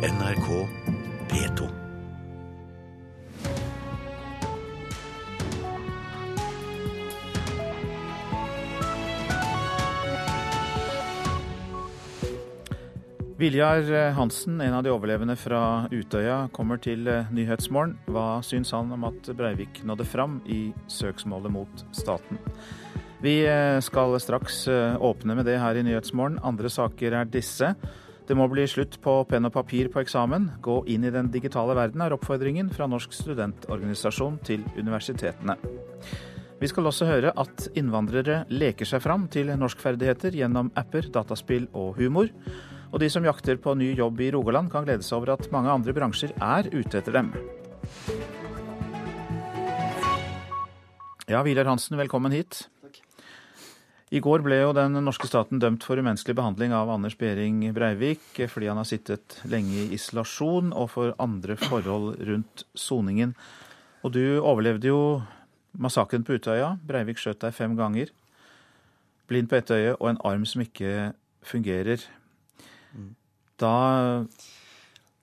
NRK P2. Viljar Hansen, en av de overlevende fra Utøya, kommer til Nyhetsmorgen. Hva syns han om at Breivik nådde fram i søksmålet mot staten? Vi skal straks åpne med det her i Nyhetsmorgen. Andre saker er disse. Det må bli slutt på penn og papir på eksamen. Gå inn i den digitale verden, er oppfordringen fra Norsk studentorganisasjon til universitetene. Vi skal også høre at innvandrere leker seg fram til norskferdigheter gjennom apper, dataspill og humor. Og de som jakter på ny jobb i Rogaland, kan glede seg over at mange andre bransjer er ute etter dem. Ja, Vidar Hansen, velkommen hit. I går ble jo den norske staten dømt for umenneskelig behandling av Anders Behring Breivik fordi han har sittet lenge i isolasjon og for andre forhold rundt soningen. Og du overlevde jo massakren på Utøya. Breivik skjøt deg fem ganger. Blind på ett øye og en arm som ikke fungerer. Da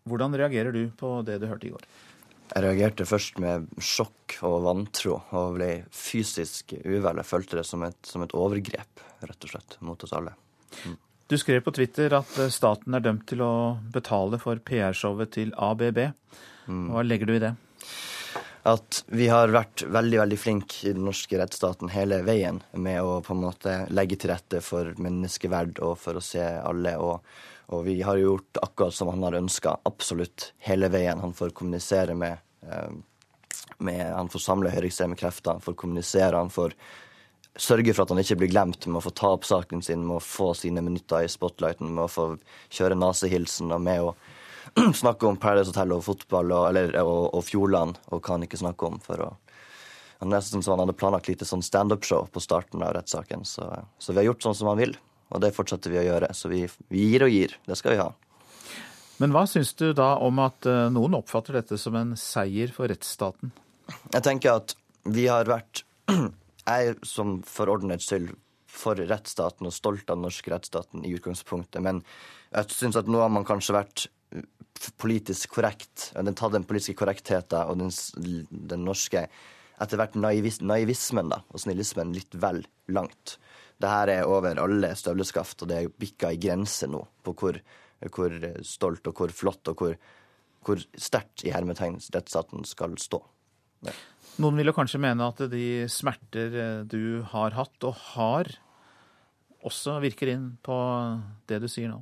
Hvordan reagerer du på det du hørte i går? Jeg reagerte først med sjokk og vantro og ble fysisk uvel. Jeg følte det som et, som et overgrep, rett og slett, mot oss alle. Mm. Du skrev på Twitter at staten er dømt til å betale for PR-showet til ABB. Hva legger du i det? At vi har vært veldig veldig flinke i den norske rettsstaten hele veien med å på en måte legge til rette for menneskeverd og for å se alle. og og vi har gjort akkurat som han har ønska, absolutt hele veien. Han får kommunisere med, med Han får samle høyreekstreme krefter, han får kommunisere, han får sørge for at han ikke blir glemt med å få ta opp saken sin, med å få sine minutter i spotlighten, med å få kjøre nazihilsen og med å snakke om Paradise Hotel og fotball og, eller, og, og Fjordland og hva han ikke snakker om. for å Nesten som han hadde planlagt lite sånn standup-show på starten av rettssaken. Så, så vi har gjort sånn som han vil. Og det fortsetter vi å gjøre. Så vi, vi gir og gir. Det skal vi ha. Men hva syns du da om at noen oppfatter dette som en seier for rettsstaten? Jeg tenker at vi har vært Jeg er som for ordnets skyld for rettsstaten og stolt av den norske rettsstaten i utgangspunktet, men jeg syns at nå har man kanskje vært politisk korrekt. Den tatt den politiske korrektheten og den, den norske etter hvert naivis, naivismen da, og snillismen litt vel langt det her er over alle støvleskaft, og det er bikka i grense nå på hvor, hvor, stolt og hvor flott og hvor, hvor sterkt i hermetegn rettsstaten skal stå. Ja. Noen vil jo kanskje mene at de smerter du har hatt og har, også virker inn på det du sier nå?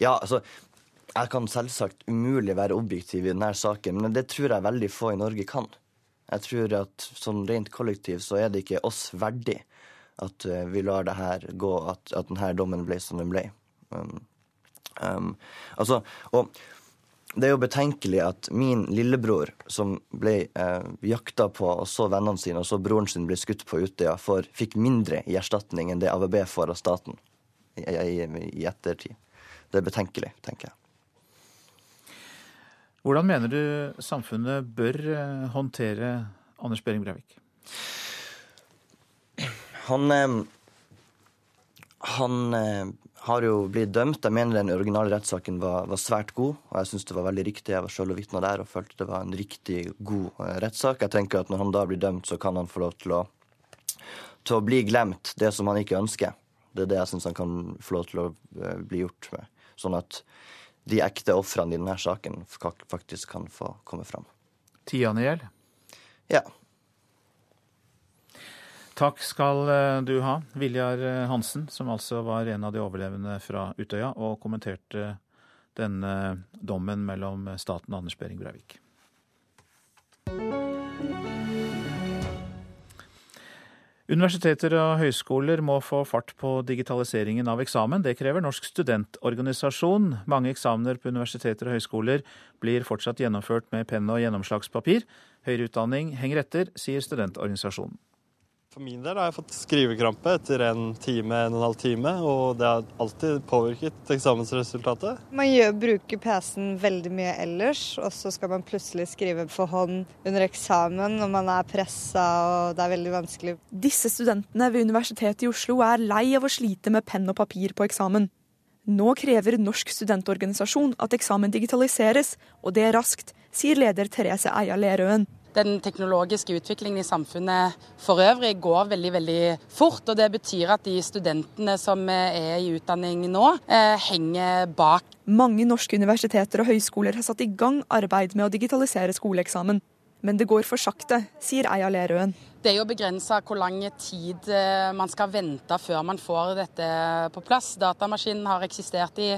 Ja, altså jeg kan selvsagt umulig være objektiv i denne saken, men det tror jeg veldig få i Norge kan. Jeg tror at sånn rent kollektiv så er det ikke oss verdig at vi lar det her gå, at, at denne dommen ble som den ble. Um, um, altså, og det er jo betenkelig at min lillebror, som ble eh, jakta på, og så vennene sine, og så broren sin ble skutt på Utøya, for, fikk mindre i erstatning enn det AVB får av staten i, i, i ettertid. Det er betenkelig, tenker jeg. Hvordan mener du samfunnet bør håndtere Anders Behring Breivik? Han Han har jo blitt dømt. Jeg mener den originale rettssaken var, var svært god, og jeg syns det var veldig riktig. Jeg var sjøl og vitna der og følte det var en riktig god rettssak. Jeg tenker at når han da blir dømt, så kan han få lov til å, til å bli glemt, det som han ikke ønsker. Det er det jeg syns han kan få lov til å bli gjort med. Sånn at de ekte ofrene i denne saken faktisk kan få komme fram. Tian i hjel? Ja. Takk skal du ha, Viljar Hansen, som altså var en av de overlevende fra Utøya, og kommenterte denne dommen mellom staten og Anders Behring Breivik. Universiteter og høyskoler må få fart på digitaliseringen av eksamen. Det krever Norsk studentorganisasjon. Mange eksamener på universiteter og høyskoler blir fortsatt gjennomført med penn og gjennomslagspapir. Høyere utdanning henger etter, sier studentorganisasjonen. For min del har jeg fått skrivekrampe etter en time, en og en halv time, og det har alltid påvirket eksamensresultatet. Man gjør, bruker PC-en veldig mye ellers, og så skal man plutselig skrive for hånd under eksamen når man er pressa og det er veldig vanskelig. Disse studentene ved Universitetet i Oslo er lei av å slite med penn og papir på eksamen. Nå krever Norsk studentorganisasjon at eksamen digitaliseres, og det er raskt, sier leder Therese Eia Lerøen. Den teknologiske utviklingen i samfunnet for øvrig går veldig veldig fort. og Det betyr at de studentene som er i utdanning nå, eh, henger bak. Mange norske universiteter og høyskoler har satt i gang arbeid med å digitalisere skoleeksamen. Men det går for sakte, sier Eia Lerøen. Det er jo begrensa hvor lang tid eh, man skal vente før man får dette på plass. Datamaskinen har eksistert i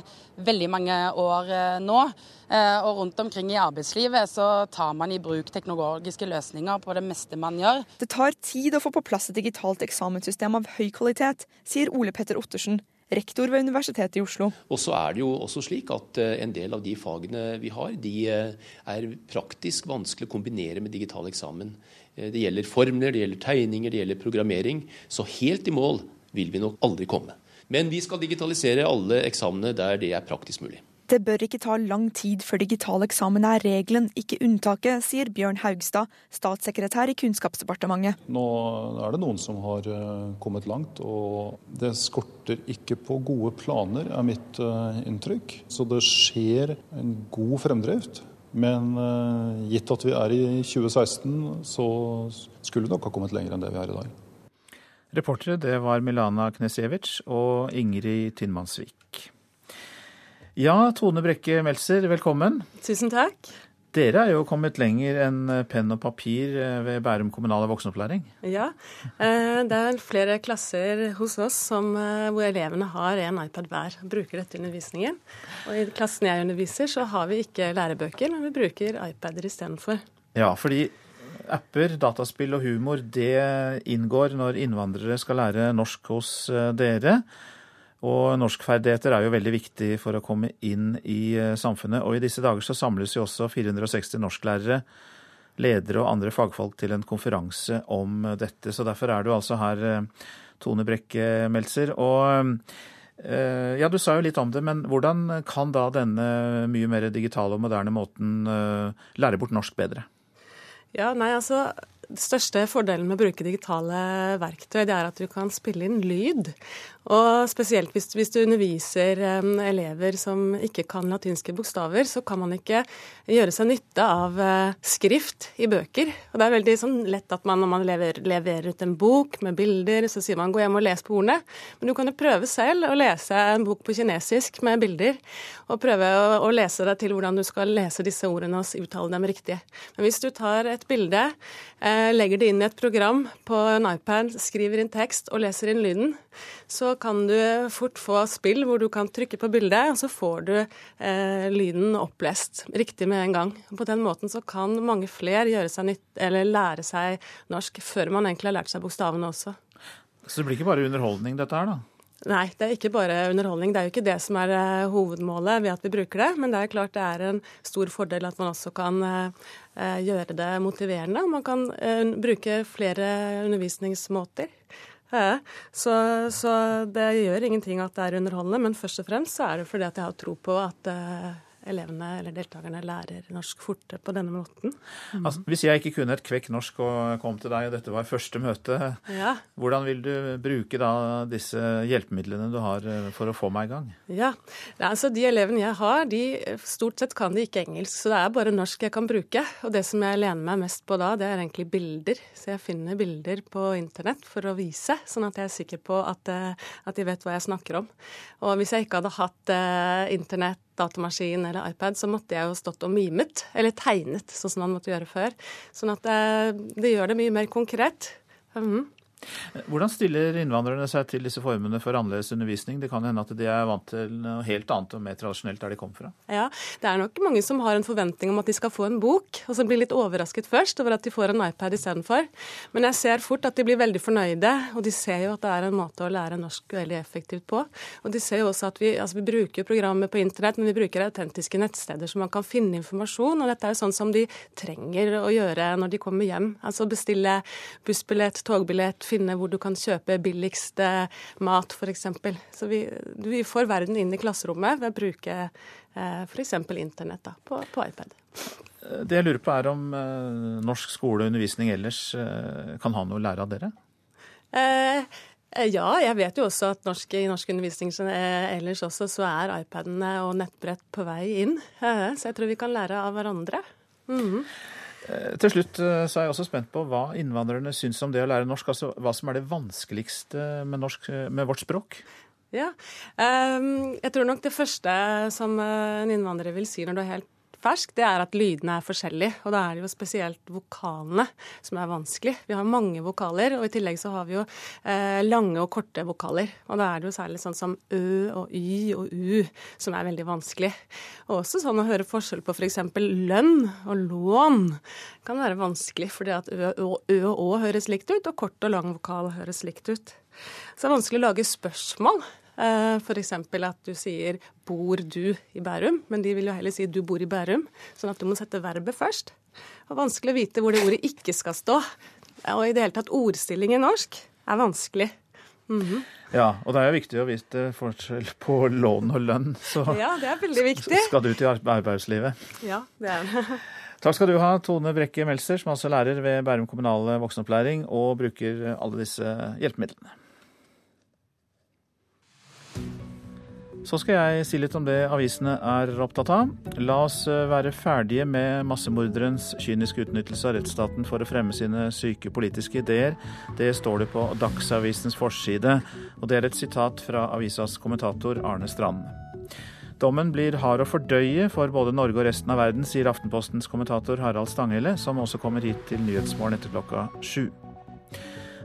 veldig mange år eh, nå. Eh, og rundt omkring i arbeidslivet så tar man i bruk teknologiske løsninger på det meste man gjør. Det tar tid å få på plass et digitalt eksamenssystem av høy kvalitet, sier Ole Petter Ottersen, rektor ved Universitetet i Oslo. Og så er det jo også slik at eh, en del av de fagene vi har, de eh, er praktisk vanskelig å kombinere med digital eksamen. Eh, det gjelder formler, det gjelder tegninger, det gjelder programmering. Så helt i mål vil vi nok aldri komme. Men vi skal digitalisere alle eksamene der det er praktisk mulig. Det bør ikke ta lang tid før digital eksamen er regelen, ikke unntaket, sier Bjørn Haugstad, statssekretær i Kunnskapsdepartementet. Nå er det noen som har eh, kommet langt, og det skorter ikke på gode planer, er mitt eh, inntrykk. Så det skjer en god fremdrift. Men eh, gitt at vi er i 2016, så skulle vi nok ha kommet lenger enn det vi er i dag. Reportere det var Milana Knesevic og Ingrid Tinnmannsvik. Ja, Tone Brekke Meltzer, velkommen. Tusen takk. Dere er jo kommet lenger enn penn og papir eh, ved Bærum kommunale voksenopplæring? Ja, eh, det er flere klasser hos oss som, eh, hvor elevene har en iPad hver. og Bruker dette i undervisningen. Og I klassen jeg underviser, så har vi ikke lærebøker, men vi bruker iPader istedenfor. Ja, fordi apper, dataspill og humor, det inngår når innvandrere skal lære norsk hos dere. Og norskferdigheter er jo veldig viktig for å komme inn i eh, samfunnet. Og i disse dager så samles jo også 460 norsklærere, ledere og andre fagfolk til en konferanse om dette. Så derfor er du altså her, eh, Tone Brekke Meltzer. Og eh, ja, du sa jo litt om det, men hvordan kan da denne mye mer digitale og moderne måten lære bort norsk bedre? Ja, nei, altså den største fordelen med å bruke digitale verktøy, det er at du kan spille inn lyd. Og spesielt hvis, hvis du underviser elever som ikke kan latinske bokstaver, så kan man ikke gjøre seg nytte av uh, skrift i bøker. Og det er veldig sånn, lett at man når man lever, leverer ut en bok med bilder, så sier man gå hjem og les på ordene. Men du kan jo prøve selv å lese en bok på kinesisk med bilder, og prøve å, å lese deg til hvordan du skal lese disse ordene og uttale dem riktig. Men hvis du tar et bilde, uh, legger det inn i et program på en iPad, skriver inn tekst og leser inn lyden, så kan du fort få spill hvor du kan trykke på bildet, og så får du eh, lyden opplest riktig med en gang. På den måten så kan mange flere gjøre seg nytt, eller lære seg norsk før man egentlig har lært seg bokstavene også. Så det blir ikke bare underholdning dette her, da? Nei, det er ikke bare underholdning. Det er jo ikke det som er eh, hovedmålet ved at vi bruker det. Men det er klart det er en stor fordel at man også kan eh, eh, gjøre det motiverende. Man kan bruke flere undervisningsmåter. Så, så, det gjør ingenting at det er underholdende, men først og fremst så er det fordi at jeg har tro på at uh, elevene eller deltakerne lærer norsk fortere på denne måten. Mm. Altså, hvis jeg ikke kunne et kvekk norsk og kom til deg, og dette var første møte, ja. hvordan vil du bruke da disse hjelpemidlene du har eh, for å få meg i gang? Ja, altså De elevene jeg har, de stort sett kan de ikke engelsk, så det er bare norsk jeg kan bruke. Og det som jeg lener meg mest på da, det er egentlig bilder. Så jeg finner bilder på internett for å vise, sånn at jeg er sikker på at, eh, at de vet hva jeg snakker om. Og hvis jeg ikke hadde hatt eh, internett datamaskin eller iPad, så måtte jeg jo stått og mimet, eller tegnet, sånn som man måtte gjøre før. Sånn at det, det gjør det mye mer konkret. Mm. Hvordan stiller innvandrerne seg til disse formene for annerledes undervisning? Det kan hende at de er vant til noe helt annet og mer tradisjonelt der de kom fra? Ja, det er nok mange som har en forventning om at de skal få en bok, og som blir litt overrasket først over at de får en iPad istedenfor. Men jeg ser fort at de blir veldig fornøyde, og de ser jo at det er en måte å lære norsk veldig effektivt på. Og de ser jo også at vi, altså vi bruker programmet på internett, men vi bruker autentiske nettsteder så man kan finne informasjon, og dette er jo sånn som de trenger å gjøre når de kommer hjem. Altså bestille bussbillett, togbillett, finne hvor du kan kjøpe billigst mat, f.eks. Så vi, vi, får verden inn i klasserommet ved å bruke eh, f.eks. internett da, på, på, iPad. Det jeg lurer på er om eh, norsk skole og undervisning ellers eh, kan ha noe å lære av dere? Eh, Eh, ja, jeg vet jo også at norsk, i norskundervisning ellers også så er iPadene og nettbrett på vei inn. Så jeg tror vi kan lære av hverandre. Mm -hmm. Til slutt så er jeg også spent på hva innvandrerne syns om det å lære norsk. Altså hva som er det vanskeligste med, norsk, med vårt språk? Ja, jeg tror nok det første som en innvandrer vil si når du er helt fersk, det er at lydene er forskjellige. Og da er det jo spesielt vokalene som er vanskelig. Vi har mange vokaler, og i tillegg så har vi jo eh, lange og korte vokaler. Og da er det jo særlig sånn som ø og y og u som er veldig vanskelig. Og også sånn å høre forskjell på f.eks. For lønn og lån kan være vanskelig, fordi at ø, ø, ø og å høres likt ut, og kort og lang vokal høres likt ut. Så det er vanskelig å lage spørsmål. Eh, F.eks. at du sier 'bor du i Bærum', men de vil jo heller si 'du bor i Bærum', sånn at du må sette verbet først. Det er vanskelig å vite hvor det ordet ikke skal stå. Og i det hele tatt ordstilling i norsk er vanskelig. Mm -hmm. Ja, og det er jo viktig å vite forskjell på lån og lønn. Så ja, det er veldig viktig. skal du ut i arbeidslivet. Ja, det er det. Takk skal du ha, Tone Brekke Melser, som er altså lærer ved Bærum kommunale voksenopplæring og bruker alle disse hjelpemidlene. Så skal jeg si litt om det avisene er opptatt av. La oss eh, være ferdige med massemorderens kyniske utnyttelse av rettsstaten for å fremme sine syke politiske ideer. Det står det på Dagsavisens forside, og det er et sitat fra avisas kommentator Arne Strand. Dommen blir hard å fordøye for både Norge og resten av verden, sier Aftenpostens kommentator Harald Stanghelle, som også kommer hit til Nyhetsmorgen etter klokka sju.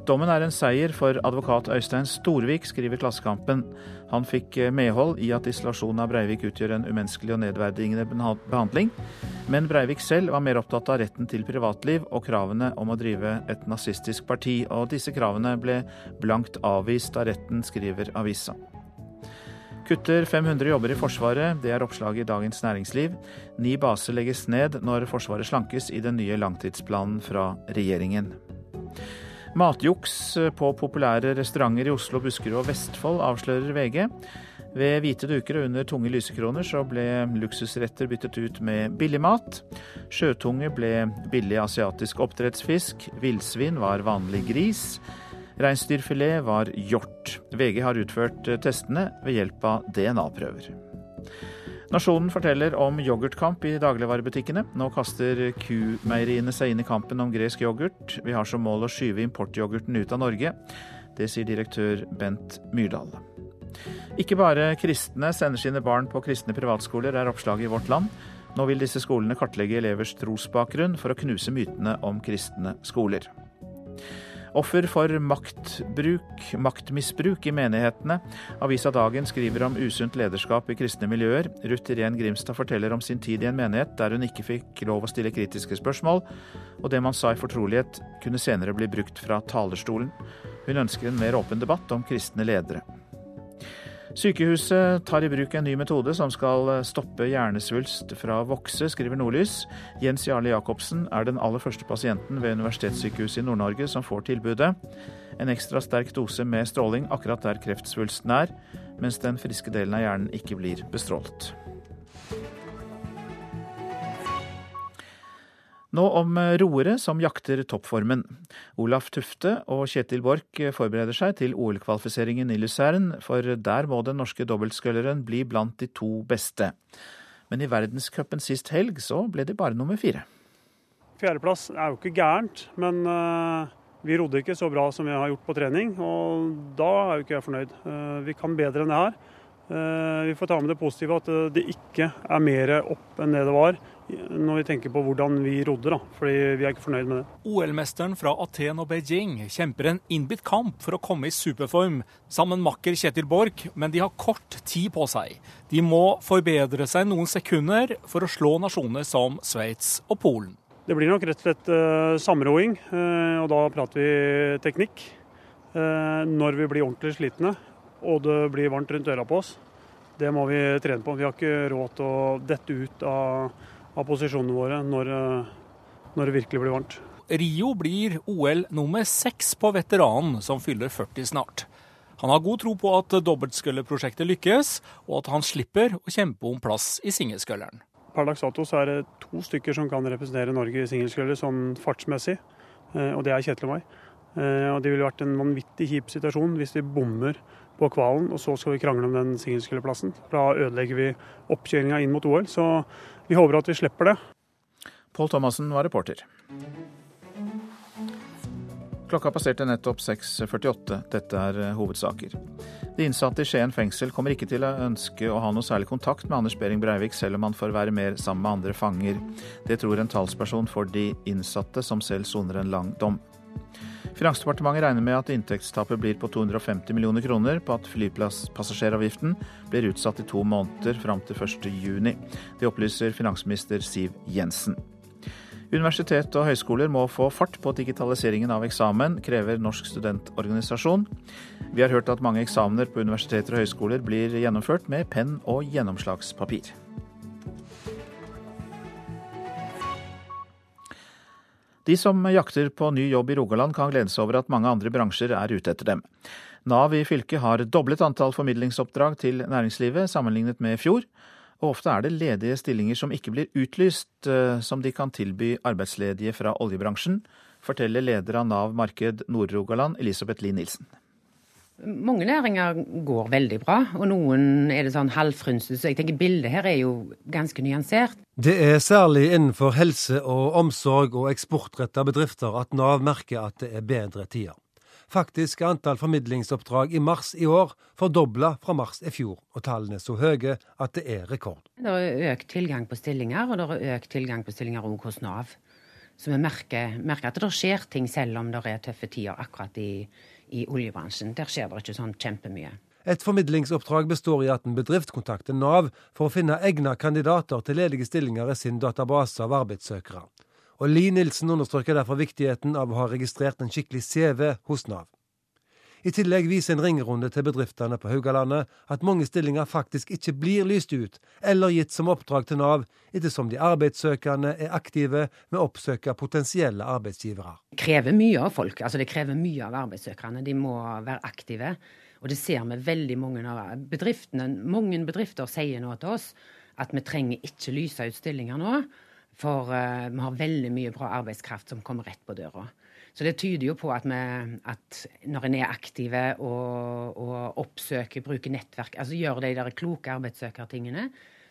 Dommen er en seier for advokat Øystein Storvik, skriver Klassekampen. Han fikk eh, medhold i at isolasjonen av Breivik utgjør en umenneskelig og nedverdigende behandling, men Breivik selv var mer opptatt av retten til privatliv og kravene om å drive et nazistisk parti, og disse kravene ble blankt avvist av retten, skriver avisa. Kutter 500 jobber i Forsvaret, det er oppslaget i Dagens Næringsliv. Ni baser legges ned når Forsvaret slankes i den nye langtidsplanen fra regjeringen. Matjuks på populære restauranter i Oslo, Buskerud og Vestfold, avslører VG. Ved hvite duker og under tunge lysekroner så ble luksusretter byttet ut med billigmat. Sjøtunge ble billig asiatisk oppdrettsfisk. Villsvin var vanlig gris. Reinsdyrfilet var hjort. VG har utført testene ved hjelp av DNA-prøver. Nasjonen forteller om yoghurtkamp i dagligvarebutikkene. Nå kaster kumeieriene seg inn i kampen om gresk yoghurt. Vi har som mål å skyve importyoghurten ut av Norge. Det sier direktør Bent Myrdal. Ikke bare kristne sender sine barn på kristne privatskoler, er oppslaget i Vårt Land. Nå vil disse skolene kartlegge elevers trosbakgrunn for å knuse mytene om kristne skoler. Offer for maktbruk, maktmisbruk i menighetene. Avisa Dagen skriver om usunt lederskap i kristne miljøer. Ruth Irén Grimstad forteller om sin tid i en menighet der hun ikke fikk lov å stille kritiske spørsmål, og det man sa i fortrolighet kunne senere bli brukt fra talerstolen. Hun ønsker en mer åpen debatt om kristne ledere. Sykehuset tar i bruk en ny metode som skal stoppe hjernesvulst fra å vokse, skriver Nordlys. Jens Jarle Jacobsen er den aller første pasienten ved Universitetssykehuset i Nord-Norge som får tilbudet. En ekstra sterk dose med stråling akkurat der kreftsvulsten er, mens den friske delen av hjernen ikke blir bestrålt. Nå om eh, roere som jakter toppformen. Olaf Tufte og Kjetil Borch forbereder seg til OL-kvalifiseringen i Luzern, for der må den norske dobbeltsculleren bli blant de to beste. Men i verdenscupen sist helg så ble de bare nummer fire. Fjerdeplass er jo ikke gærent, men uh, vi rodde ikke så bra som vi har gjort på trening. Og da er jo ikke jeg fornøyd. Vi kan bedre enn det her. Vi får ta med det positive at det ikke er mer opp enn det det var når vi tenker på hvordan vi rodde, da. Fordi vi er ikke fornøyd med det. OL-mesteren fra Aten og Beijing kjemper en innbitt kamp for å komme i superform sammen makker Kjetil Borch, men de har kort tid på seg. De må forbedre seg noen sekunder for å slå nasjoner som Sveits og Polen. Det blir nok rett og slett uh, samroing, uh, og da prater vi teknikk. Uh, når vi blir ordentlig slitne og det blir varmt rundt øra på oss, det må vi trene på. Vi har ikke råd til å dette ut av av posisjonene våre når, eh, når det virkelig blir varmt. Rio blir OL nummer seks på veteranen som fyller 40 snart. Han har god tro på at dobbeltskølleprosjektet lykkes, og at han slipper å kjempe om plass i singelskølleren. Per dags dato er det to stykker som kan representere Norge i singelskøller sånn fartsmessig, eh, og det er Kjetil og meg. Og det ville vært en vanvittig kjip situasjon hvis vi bommer på kvalen, og så skal vi krangle om den singelskylleplassen. Da ødelegger vi oppkjøringa inn mot OL, så vi håper at vi slipper det. Pål Thomassen var reporter. Klokka passerte nettopp 6.48. Dette er eh, hovedsaker. De innsatte i Skien fengsel kommer ikke til å ønske å ha noe særlig kontakt med Anders Behring Breivik, selv om han får være mer sammen med andre fanger. Det tror en talsperson for de innsatte, som selv soner en lang dom. Finansdepartementet regner med at inntektstapet blir på 250 millioner kroner på at flyplasspassasjeravgiften blir utsatt i to måneder fram til 1.6. Det opplyser finansminister Siv Jensen. Universitet og høyskoler må få fart på digitaliseringen av eksamen, krever Norsk studentorganisasjon. Vi har hørt at mange eksamener på universiteter og høyskoler blir gjennomført med penn og gjennomslagspapir. De som jakter på ny jobb i Rogaland kan glede seg over at mange andre bransjer er ute etter dem. Nav i fylket har doblet antall formidlingsoppdrag til næringslivet sammenlignet med i fjor. Og ofte er det ledige stillinger som ikke blir utlyst, eh, som de kan tilby arbeidsledige fra oljebransjen, forteller leder av Nav marked Nord-Rogaland, Elisabeth Lie Nilsen. Mange næringer går veldig bra, og noen er det sånn halvfrynset. Så jeg tenker bildet her er jo ganske nyansert. Det er særlig innenfor helse og omsorg og eksportretta bedrifter at Nav merker at det er bedre tider. Faktisk er antall formidlingsoppdrag i mars i år fordobla fra mars i fjor, og tallene er så høye at det er rekord. Det er økt tilgang på stillinger, og det er økt tilgang på stillinger òg hos Nav. Så vi merker, merker, at det skjer ting selv om det er tøffe tider akkurat i, i oljebransjen. Der skjer det ikke sånn kjempemye. Et formidlingsoppdrag består i at en bedrift kontakter Nav for å finne egnede kandidater til ledige stillinger i sin database av arbeidssøkere. Og Li Nilsen understreker derfor viktigheten av å ha registrert en skikkelig CV hos Nav. I tillegg viser en ringerunde til bedriftene på Haugalandet at mange stillinger faktisk ikke blir lyst ut eller gitt som oppdrag til Nav, ettersom de arbeidssøkende er aktive med å oppsøke potensielle arbeidsgivere. Det krever mye av folk. altså Det krever mye av arbeidssøkerne. De må være aktive. Og det ser vi veldig mange av bedriftene. Mange bedrifter sier nå til oss at vi trenger ikke lyse ut stillinger nå. For uh, vi har veldig mye bra arbeidskraft som kommer rett på døra. Så det tyder jo på at, vi, at når en er aktive og, og, oppsøker, bruker nettverk, altså gjør de der kloke arbeidssøkertingene,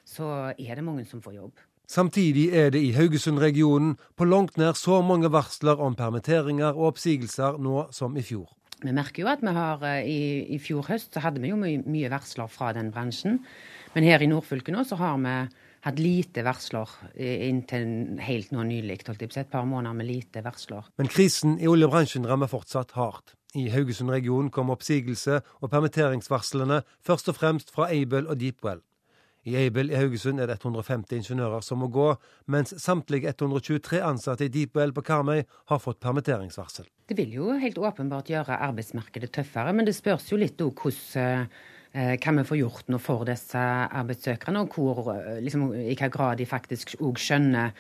så er det mange som får jobb. Samtidig er det i Haugesund-regionen på langt nær så mange varsler om permitteringer og oppsigelser nå som i fjor. Vi merker jo at vi har eh, i, i fjor høst så hadde vi jo mye, mye varsler fra den bransjen. Men her i nordfylket nå så har vi hatt lite varsler inntil helt nå nylig. Et par måneder med lite varsler. Men krisen i oljebransjen rammer fortsatt hardt. I Haugesund-regionen kom oppsigelse og permitteringsvarslene først og fremst fra Aibel og Deepwell. I Aibel i Haugesund er det 150 ingeniører som må gå, mens samtlige 123 ansatte i Deepwell på Karmøy har fått permitteringsvarsel. Det vil jo helt åpenbart gjøre arbeidsmarkedet tøffere, men det spørs jo litt òg hvordan Eh, hva vi får gjort nå for disse arbeidssøkerne, og hvor, eh, liksom, i hvilken grad de faktisk òg skjønner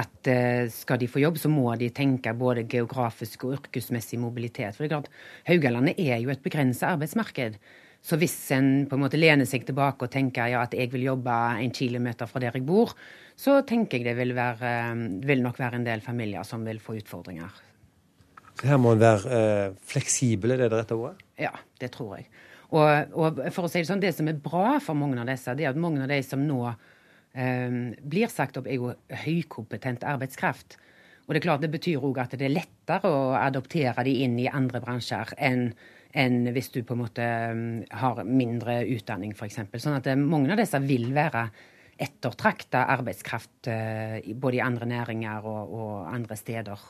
at eh, skal de få jobb, så må de tenke både geografisk og yrkesmessig mobilitet. For det er klart, Haugalandet er jo et begrenset arbeidsmarked. Så hvis en på en måte lener seg tilbake og tenker ja, at jeg vil jobbe en kilometer fra der jeg bor, så tenker jeg det vil, være, vil nok være en del familier som vil få utfordringer. Så her må en være eh, fleksibel, er det det rette ordet? Ja, det tror jeg. Og, og, for å si det sånn, det som er bra for mange av disse, det er at mange av de som nå eh, blir sagt opp, er jo høykompetent arbeidskraft. Og det er klart det betyr òg at det er lettere å adoptere de inn i andre bransjer enn enn hvis du på en måte ehm, har mindre utdanning, f.eks. Sånn at eh, mange av disse vil være ettertrakta arbeidskraft eh, både i andre næringer og, og andre steder.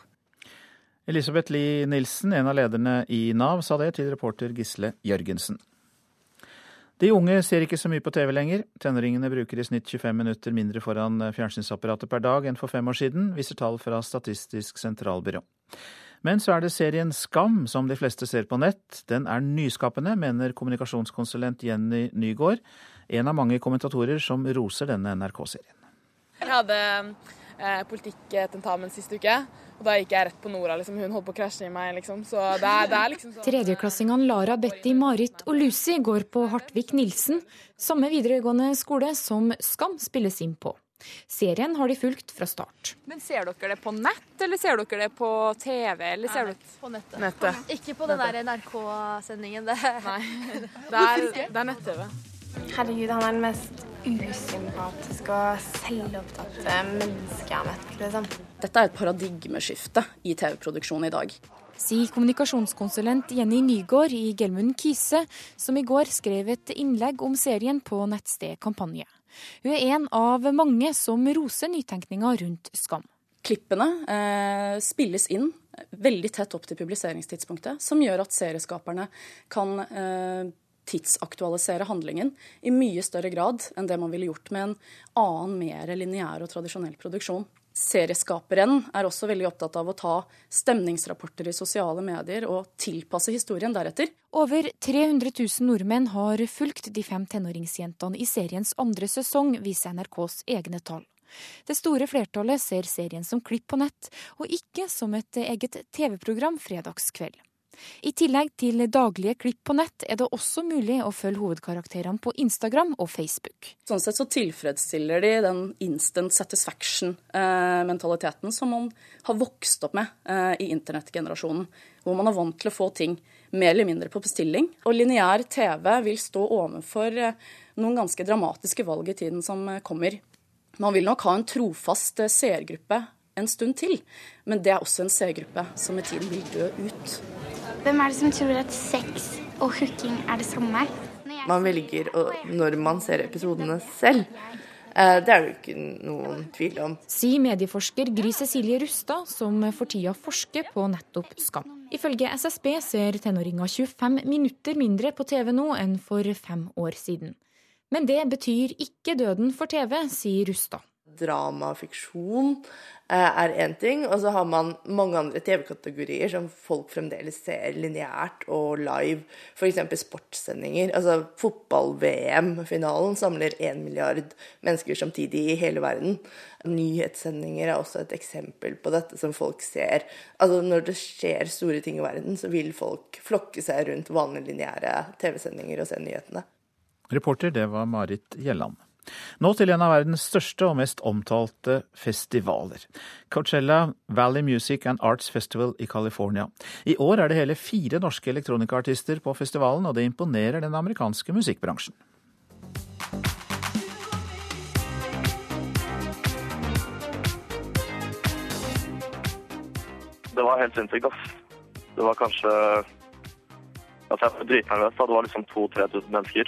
Elisabeth Lie Nilsen, en av lederne i Nav, sa det til reporter Gisle Jørgensen. De unge ser ikke så mye på TV lenger. Tenåringene bruker i snitt 25 minutter mindre foran fjernsynsapparatet per dag enn for fem år siden, viser tall fra Statistisk sentralbyrå. Men så er det serien Skam som de fleste ser på nett. Den er nyskapende, mener kommunikasjonskonsulent Jenny Nygaard, en av mange kommentatorer som roser denne NRK-serien. Jeg hadde eh, politikktentamen sist uke. Og da gikk jeg rett på Nora. Liksom. Hun holdt på å krasje i meg. Liksom. Så det er, det er liksom sånn Tredjeklassingene Lara, Betty, Marit og Lucy går på Hartvik Nilsen, samme videregående skole som Skam spilles inn på. Serien har de fulgt fra start. Men Ser dere det på nett, eller ser dere det på TV? eller ser dere... På nettet. nettet. Ikke på den der NRK-sendingen. Det. Nei, det er, det er nett-TV. Herregud, han er den mest usympatiske og selvopptatte mennesket jeg har møtt. Liksom. Dette er et paradigmeskifte i TV-produksjonen i dag. Sier kommunikasjonskonsulent Jenny Nygaard i Gelmund Kise, som i går skrev et innlegg om serien på nettsted Kampanje. Hun er en av mange som roser nytenkninga rundt Skam. Klippene eh, spilles inn veldig tett opp til publiseringstidspunktet, som gjør at serieskaperne kan eh, tidsaktualisere handlingen i mye større grad enn det man ville gjort med en annen, mer lineær og tradisjonell produksjon. Serieskaperen er også veldig opptatt av å ta stemningsrapporter i sosiale medier og tilpasse historien deretter. Over 300 000 nordmenn har fulgt de fem tenåringsjentene i seriens andre sesong, viser NRKs egne tall. Det store flertallet ser serien som klipp på nett, og ikke som et eget TV-program fredagskveld. I tillegg til daglige klipp på nett er det også mulig å følge hovedkarakterene på Instagram og Facebook. Sånn sett så tilfredsstiller de den instant satisfaction-mentaliteten som man har vokst opp med eh, i internettgenerasjonen. Hvor man er vant til å få ting mer eller mindre på bestilling. Og lineær TV vil stå overfor eh, noen ganske dramatiske valg i tiden som eh, kommer. Man vil nok ha en trofast seergruppe en stund til, men det er også en seergruppe som med tiden vil dø ut. Hvem er det som tror at sex og hooking er det samme? Man velger å, når man ser episodene selv. Eh, det er det jo ikke noen tvil om. Sier medieforsker Gry Cecilie Rustad, som for tida forsker på nettopp skam. Ifølge SSB ser tenåringer 25 minutter mindre på TV nå enn for fem år siden. Men det betyr ikke døden for TV, sier Rustad drama og fiksjon eh, er én ting. Og så har man mange andre TV-kategorier som folk fremdeles ser lineært og live. F.eks. sportssendinger. Altså Fotball-VM-finalen samler én milliard mennesker samtidig i hele verden. Nyhetssendinger er også et eksempel på dette som folk ser. Altså Når det skjer store ting i verden, så vil folk flokke seg rundt vanlige lineære TV-sendinger og se nyhetene. Reporter, det var Marit Gjelland. Nå til en av verdens største og mest omtalte festivaler. Coachella Valley Music and Arts Festival i California. I år er det hele fire norske elektronikaartister på festivalen, og det imponerer den amerikanske musikkbransjen. Det var helt sinnssykt, ass. Det var kanskje Altså, jeg var dritnervøs. Det var liksom 2000-3000 mennesker.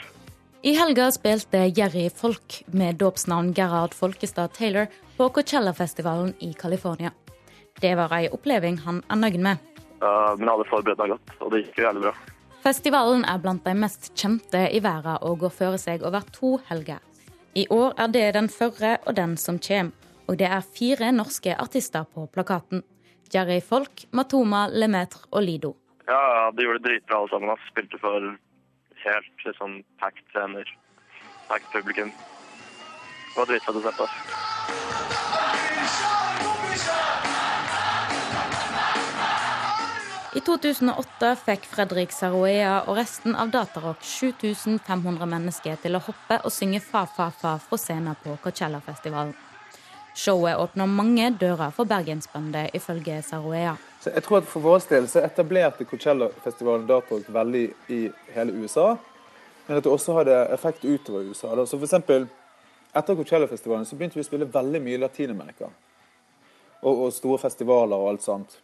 I helga spilte Jerry Folk med dåpsnavn Gerhard Folkestad Taylor på Coachella-festivalen i California. Det var ei oppleving han er nøyd med. Uh, men jeg hadde forberedt meg godt, og det gikk jo jævlig bra. Festivalen er blant de mest kjente i verden og går føre seg over to helger. I år er det den førre og den som kommer, og det er fire norske artister på plakaten. Jerry Folk, Matoma, Lemaitre og Lido. Ja, de gjorde det dritbra alle sammen. Spilte for helt liksom packed scener. Packed publikum. Det var dritfett å se på. I 2008 fikk Fredrik Saroea og resten av Datarock 7500 mennesker til å hoppe og synge fa-fa-fa fra scenen på Coachella-festivalen. Showet åpner mange dører for bergensbønder, ifølge Saroea. Så jeg tror at For vår del så etablerte Coachella-festivalen Datarock veldig i hele USA. Men at det også hadde effekt utover USA. Da. Så for eksempel, Etter Coachella-festivalen så begynte vi å spille veldig mye i Latin-Amerika. Og, og, store festivaler og alt sånt.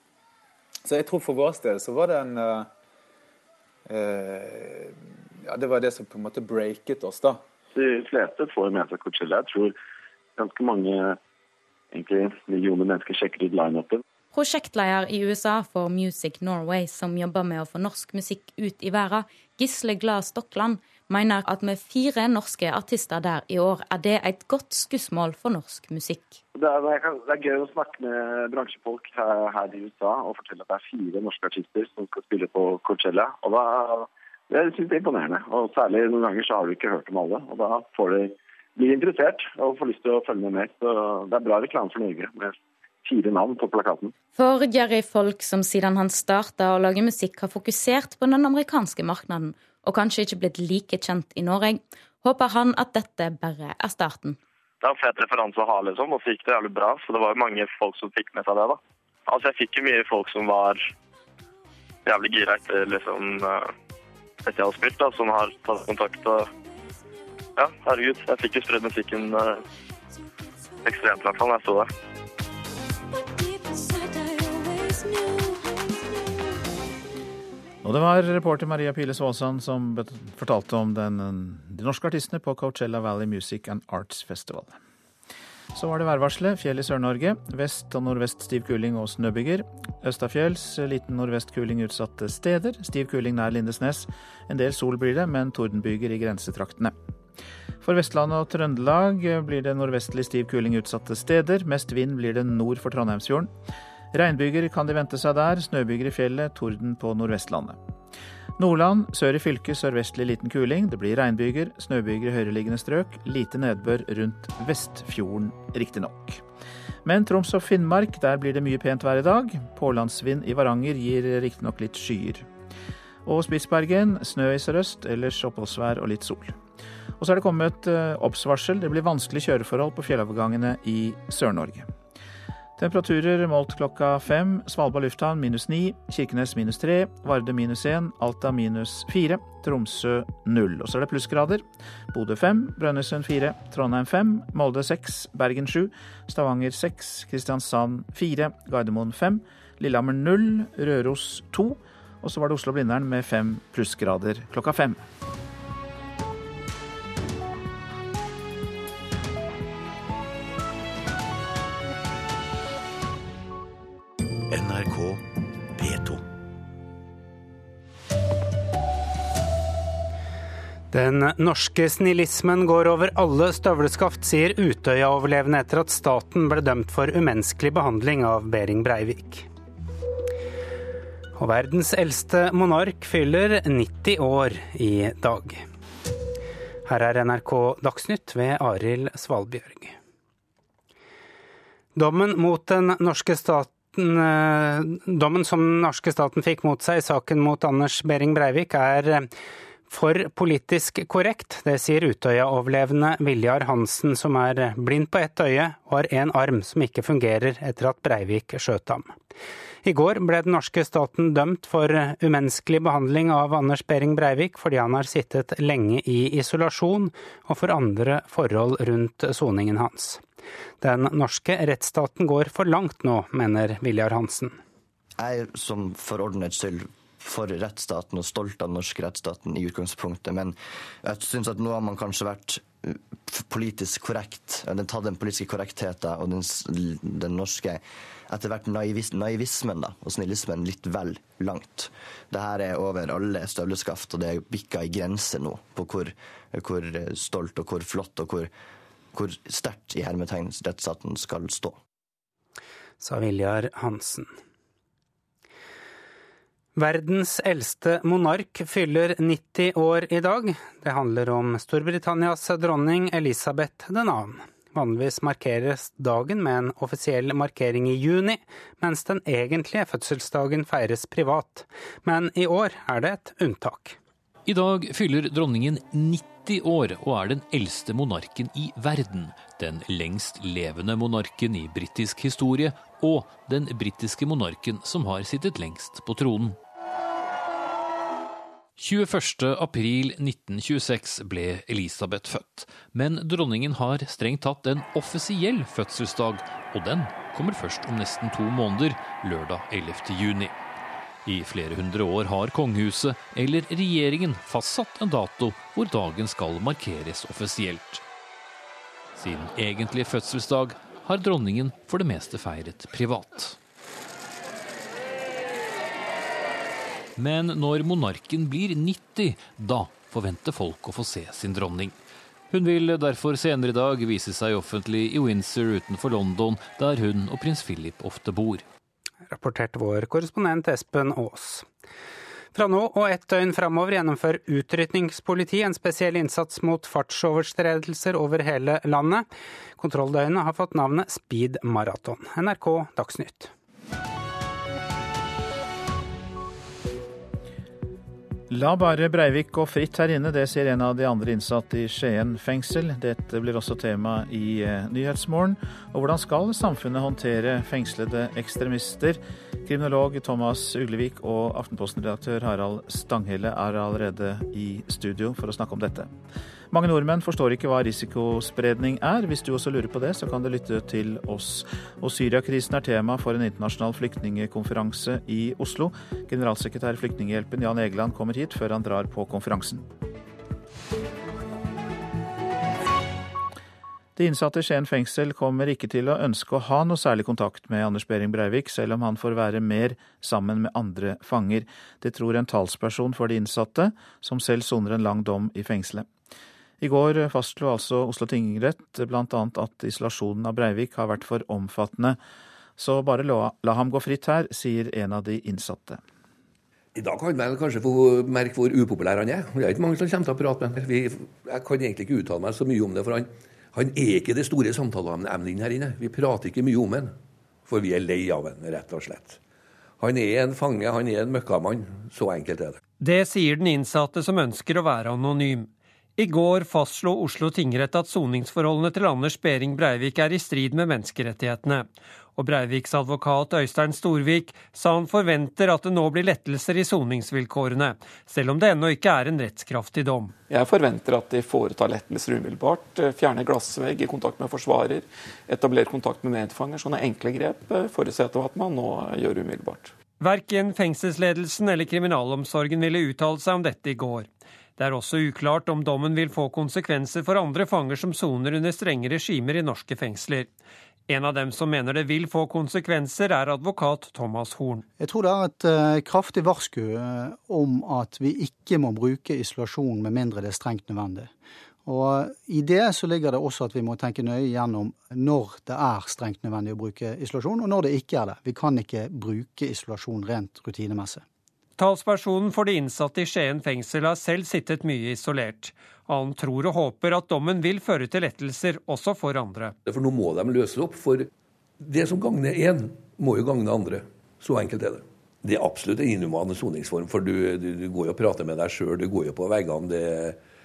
Så jeg tror for vår del så var det en uh, uh, Ja, det var det som på en måte breaket oss, da. De fleste får med seg Coachella. Jeg tror ganske mange egentlig millioner mennesker sjekker ut lineupen. Prosjektleder i USA for Music Norway, som jobber med å få norsk musikk ut i verden, Gisle Glad Stokland, mener at med fire norske artister der i år, er det et godt skussmål for norsk musikk. Det er, det er gøy å snakke med bransjefolk her, her, i USA og fortelle at det er fire norske artister som skal spille på Coachella. Og da, Jeg synes det er imponerende. Og særlig noen ganger så har du ikke hørt om alle. Og da får de blir interessert og får lyst til å følge med mer. Så det er bra reklame for Norge med fire navn på plakaten. For Jerry Folk, som siden han starta å lage musikk, har fokusert på den amerikanske markedet, og kanskje ikke blitt like kjent i Norge, håper han at dette bare er starten. det var en fet referanse å ha, liksom. Og så gikk det jævlig bra. Så det var jo mange folk som fikk med seg det, da. Altså, jeg fikk jo mye folk som var jævlig gira etter liksom eh, etter jeg har spilt, da, som har tatt kontakt og Ja, herregud. Jeg fikk jo spredd musikken uh, ekstremt, i hvert fall, jeg sto der. Og det var reporter Maria Piles Svåsand som fortalte om den, de norske artistene på Coachella Valley Music and Arts Festival. Så var det værvarselet. Fjell i Sør-Norge. Vest og nordvest stiv kuling og snøbyger. Østafjells liten nordvest kuling utsatte steder. Stiv kuling nær Lindesnes. En del sol blir det, men tordenbyger i grensetraktene. For Vestlandet og Trøndelag blir det nordvestlig stiv kuling utsatte steder. Mest vind blir det nord for Trondheimsfjorden. Regnbyger kan de vente seg der, snøbyger i fjellet, torden på Nordvestlandet. Nordland sør i fylket sørvestlig liten kuling. Det blir regnbyger, snøbyger i høyereliggende strøk. Lite nedbør rundt Vestfjorden, riktignok. Men Troms og Finnmark, der blir det mye pent vær i dag. Pålandsvind i Varanger gir riktignok litt skyer. Og Spitsbergen snø i sørøst, ellers oppholdsvær og litt sol. Og så er det kommet eh, obs-varsel. Det blir vanskelige kjøreforhold på fjellovergangene i Sør-Norge. Temperaturer målt klokka fem. Svalbard lufthavn minus ni. Kirkenes minus tre. Varde minus én. Alta minus fire. Tromsø null. Og så er det plussgrader. Bodø fem. Brønnøysund fire. Trondheim fem. Molde seks. Bergen sju. Stavanger seks. Kristiansand fire. Gardermoen fem. Lillehammer null. Røros to. Og så var det Oslo-Blindern med fem plussgrader klokka fem. NRK P2. Den norske snillismen går over alle støvleskaft, sier Utøya-overlevende etter at staten ble dømt for umenneskelig behandling av Behring Breivik. Og verdens eldste monark fyller 90 år i dag. Her er NRK Dagsnytt ved Arild Svalbjørg. Dommen mot den norske staten dommen som den norske staten fikk mot seg i saken mot Anders Behring Breivik, er for politisk korrekt. Det sier Utøya-overlevende Viljar Hansen, som er blind på ett øye og har én arm som ikke fungerer etter at Breivik skjøt ham. I går ble den norske staten dømt for umenneskelig behandling av Anders Behring Breivik fordi han har sittet lenge i isolasjon og for andre forhold rundt soningen hans. Den norske rettsstaten går for langt nå, mener Viljar Hansen. Jeg er som for ordnets skyld for rettsstaten og stolt av den norske rettsstaten i utgangspunktet, men jeg syns at nå har man kanskje vært politisk korrekt. Den tatt den politiske korrektheten og den, den norske etter hvert naivis, naivismen da, og snillismen litt vel langt. Det her er over alle støvleskaft, og det er bikka i grenser nå på hvor, hvor stolt og hvor flott og hvor hvor sterkt i hermetegn rettsstaten skal stå. Sa Viljar Hansen. Verdens eldste monark fyller 90 år i dag. Det handler om Storbritannias dronning Elisabeth 2. Vanligvis markeres dagen med en offisiell markering i juni, mens den egentlige fødselsdagen feires privat. Men i år er det et unntak. I dag fyller dronningen 90 år og er den eldste monarken i verden. Den lengst levende monarken i britisk historie, og den britiske monarken som har sittet lengst på tronen. 21.4.1926 ble Elisabeth født, men dronningen har strengt tatt en offisiell fødselsdag, og den kommer først om nesten to måneder, lørdag 11.6. I flere hundre år har kongehuset eller regjeringen fastsatt en dato hvor dagen skal markeres offisielt. Sin egentlige fødselsdag har dronningen for det meste feiret privat. Men når monarken blir 90, da forventer folk å få se sin dronning. Hun vil derfor senere i dag vise seg offentlig i Windsor utenfor London, der hun og prins Philip ofte bor. Rapporterte vår korrespondent Espen Aas. Fra nå og ett døgn framover gjennomfører utrykningspolitiet en spesiell innsats mot fartsoverstredelser over hele landet. Kontrolldøgnet har fått navnet Speed Marathon. NRK Dagsnytt. La bare Breivik gå fritt her inne, det sier en av de andre innsatte i Skien fengsel. Dette blir også tema i eh, Nyhetsmorgen. Og hvordan skal samfunnet håndtere fengslede ekstremister? Kriminolog Thomas Uglevik og Aftenposten-redaktør Harald Stanghelle er allerede i studio for å snakke om dette. Mange nordmenn forstår ikke hva risikospredning er. Hvis du også lurer på det, så kan du lytte til oss. Og Syriakrisen er tema for en internasjonal flyktningekonferanse i Oslo. Generalsekretær i Flyktninghjelpen Jan Egeland kommer hit før han drar på konferansen. De innsatte i Skien fengsel kommer ikke til å ønske å ha noe særlig kontakt med Anders Behring Breivik, selv om han får være mer sammen med andre fanger. Det tror en talsperson for de innsatte, som selv soner en lang dom i fengselet. I går fastslo altså Oslo tingrett bl.a. at isolasjonen av Breivik har vært for omfattende. Så bare la, la ham gå fritt her, sier en av de innsatte. I dag kan man kanskje få merke hvor upopulær han er. Det er ikke mange som kommer til å prate med ham. Jeg kan egentlig ikke uttale meg så mye om det, for han, han er ikke det store samtaleemnet her inne. Vi prater ikke mye om ham, for vi er lei av ham, rett og slett. Han er en fange, han er en møkkamann. Så enkelt er det. Det sier den innsatte som ønsker å være anonym. I går fastslo Oslo tingrett at soningsforholdene til Anders Behring Breivik er i strid med menneskerettighetene. Og Breiviks advokat Øystein Storvik sa han forventer at det nå blir lettelser i soningsvilkårene, selv om det ennå ikke er en rettskraftig dom. Jeg forventer at de foretar lettelser umiddelbart. Fjerner glassvegg i kontakt med forsvarer, etablerer kontakt med medfanger. Sånne enkle grep forutsetter at man nå gjør umiddelbart. Verken fengselsledelsen eller kriminalomsorgen ville uttale seg om dette i går. Det er også uklart om dommen vil få konsekvenser for andre fanger som soner under strenge regimer i norske fengsler. En av dem som mener det vil få konsekvenser, er advokat Thomas Horn. Jeg tror det er et uh, kraftig varsku uh, om at vi ikke må bruke isolasjon med mindre det er strengt nødvendig. Og I det så ligger det også at vi må tenke nøye gjennom når det er strengt nødvendig å bruke isolasjon, og når det ikke er det. Vi kan ikke bruke isolasjon rent rutinemessig. Talspersonen for de innsatte i Skien fengsel har selv sittet mye isolert. Han tror og håper at dommen vil føre til lettelser også for andre. For nå må de løse opp, for det som gagner én, må jo gagne andre. Så enkelt er det. Det er absolutt en inhuman soningsform, for du, du, du, går jo og prater med deg sjøl, du går jo på veggene. Det,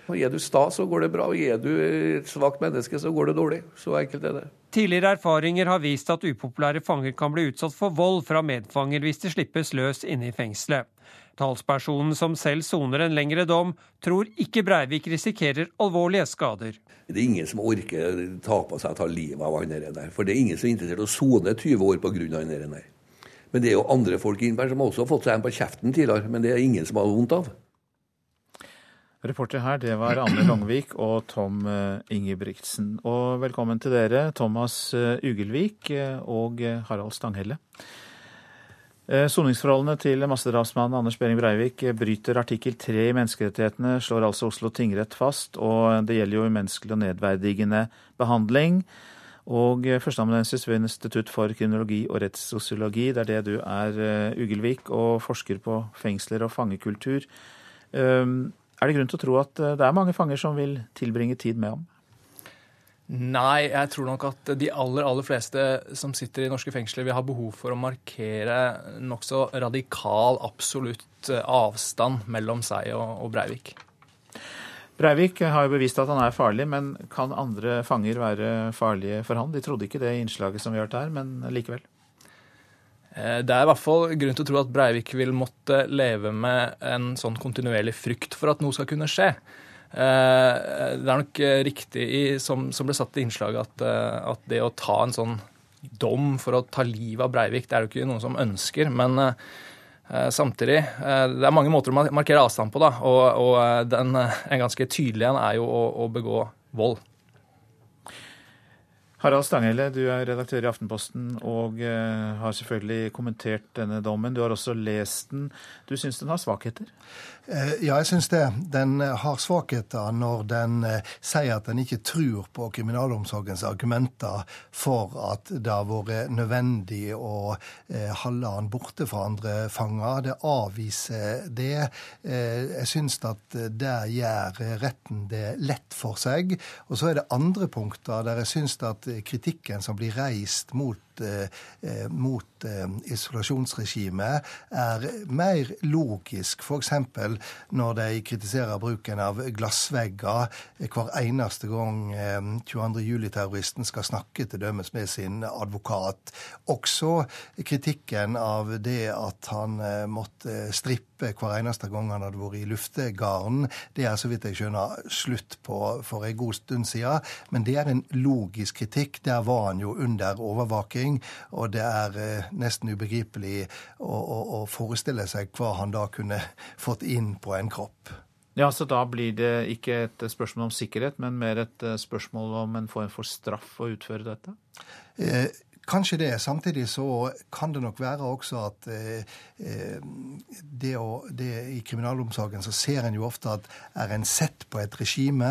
og Er du sta, så går det bra. Og er du et svakt menneske, så går det dårlig. Så enkelt er det. Tidligere erfaringer har vist at upopulære fanger kan bli utsatt for vold fra medfanger hvis de slippes løs inne i fengselet. Talspersonen som selv soner en lengre dom, tror ikke Breivik risikerer alvorlige skader. Det er ingen som orker ta på seg å ta livet av han der. For det er ingen som er interessert i å sone 20 år pga. han der. Men det er jo andre folk innenfor som også har fått seg en på kjeften tidligere. Men det er ingen som har vondt av. Reporter her, det var Anne Longvik og Tom eh, Ingebrigtsen. Og velkommen til dere, Thomas eh, Ugelvik eh, og Harald Stanghelle. Soningsforholdene til massedrapsmannen Anders Behring Breivik bryter artikkel 3 i menneskerettighetene, slår altså Oslo tingrett fast. Og det gjelder jo umenneskelig og nedverdigende behandling. Og førsteamanuensis ved Institutt for kriminologi og rettssosiologi, det er det du er, Ugelvik, og forsker på fengsler og fangekultur. Er det grunn til å tro at det er mange fanger som vil tilbringe tid med ham? Nei, jeg tror nok at de aller, aller fleste som sitter i norske fengsler, vil ha behov for å markere nokså radikal, absolutt eh, avstand mellom seg og, Breivik. Breivik har jo bevist at han er farlig, men kan andre fanger være farlige for han? De trodde ikke det innslaget som vi har hørt her, men likevel. Eh, det er i hvert fall grunn til å tro at Breivik vil måtte leve med en sånn kontinuerlig frykt for at noe skal kunne skje. Eh, det er nok riktig riktig, som, ble satt i innslaget, at, at, det å ta en sånn dom for å ta livet av Breivik, det er jo ikke noen som ønsker. Men samtidig, det er mange måter å markere avstand på, da. Og, og den, en ganske tydelig en er jo å, å begå vold. Harald Stanghelle, du er redaktør i Aftenposten og uh, har selvfølgelig kommentert denne dommen. Du har også lest den. Du syns den har svakheter? Uh, ja, jeg syns det. Den har svakheter når den uh, sier at den ikke tror på kriminalomsorgens argumenter for at det har vært nødvendig å holde han borte fra andre fanger. Det avviser det. jeg syns at der gjør retten det lett for seg. Og så er det andre punkter der jeg syns at kritikken som blir reist mot mot isolasjonsregimet er mer logisk, f.eks. når de kritiserer bruken av glassvegger hver eneste gang 22. juli-terroristen skal snakke til dømes med sin advokat. Også kritikken av det at han måtte strippe hver eneste gang han hadde vært i luftegarden, det er så vidt jeg skjønner slutt på for en god stund siden. Men det er en logisk kritikk. Der var han jo under overvåking, og det er eh, nesten ubegripelig å, å, å forestille seg hva han da kunne fått inn på en kropp. Ja, Så da blir det ikke et spørsmål om sikkerhet, men mer et eh, spørsmål om en form for straff å utføre dette? Eh, Kanskje det. Samtidig så kan det nok være også at eh, eh, det, å, det I kriminalomsorgen så ser en jo ofte at er en sett på et regime,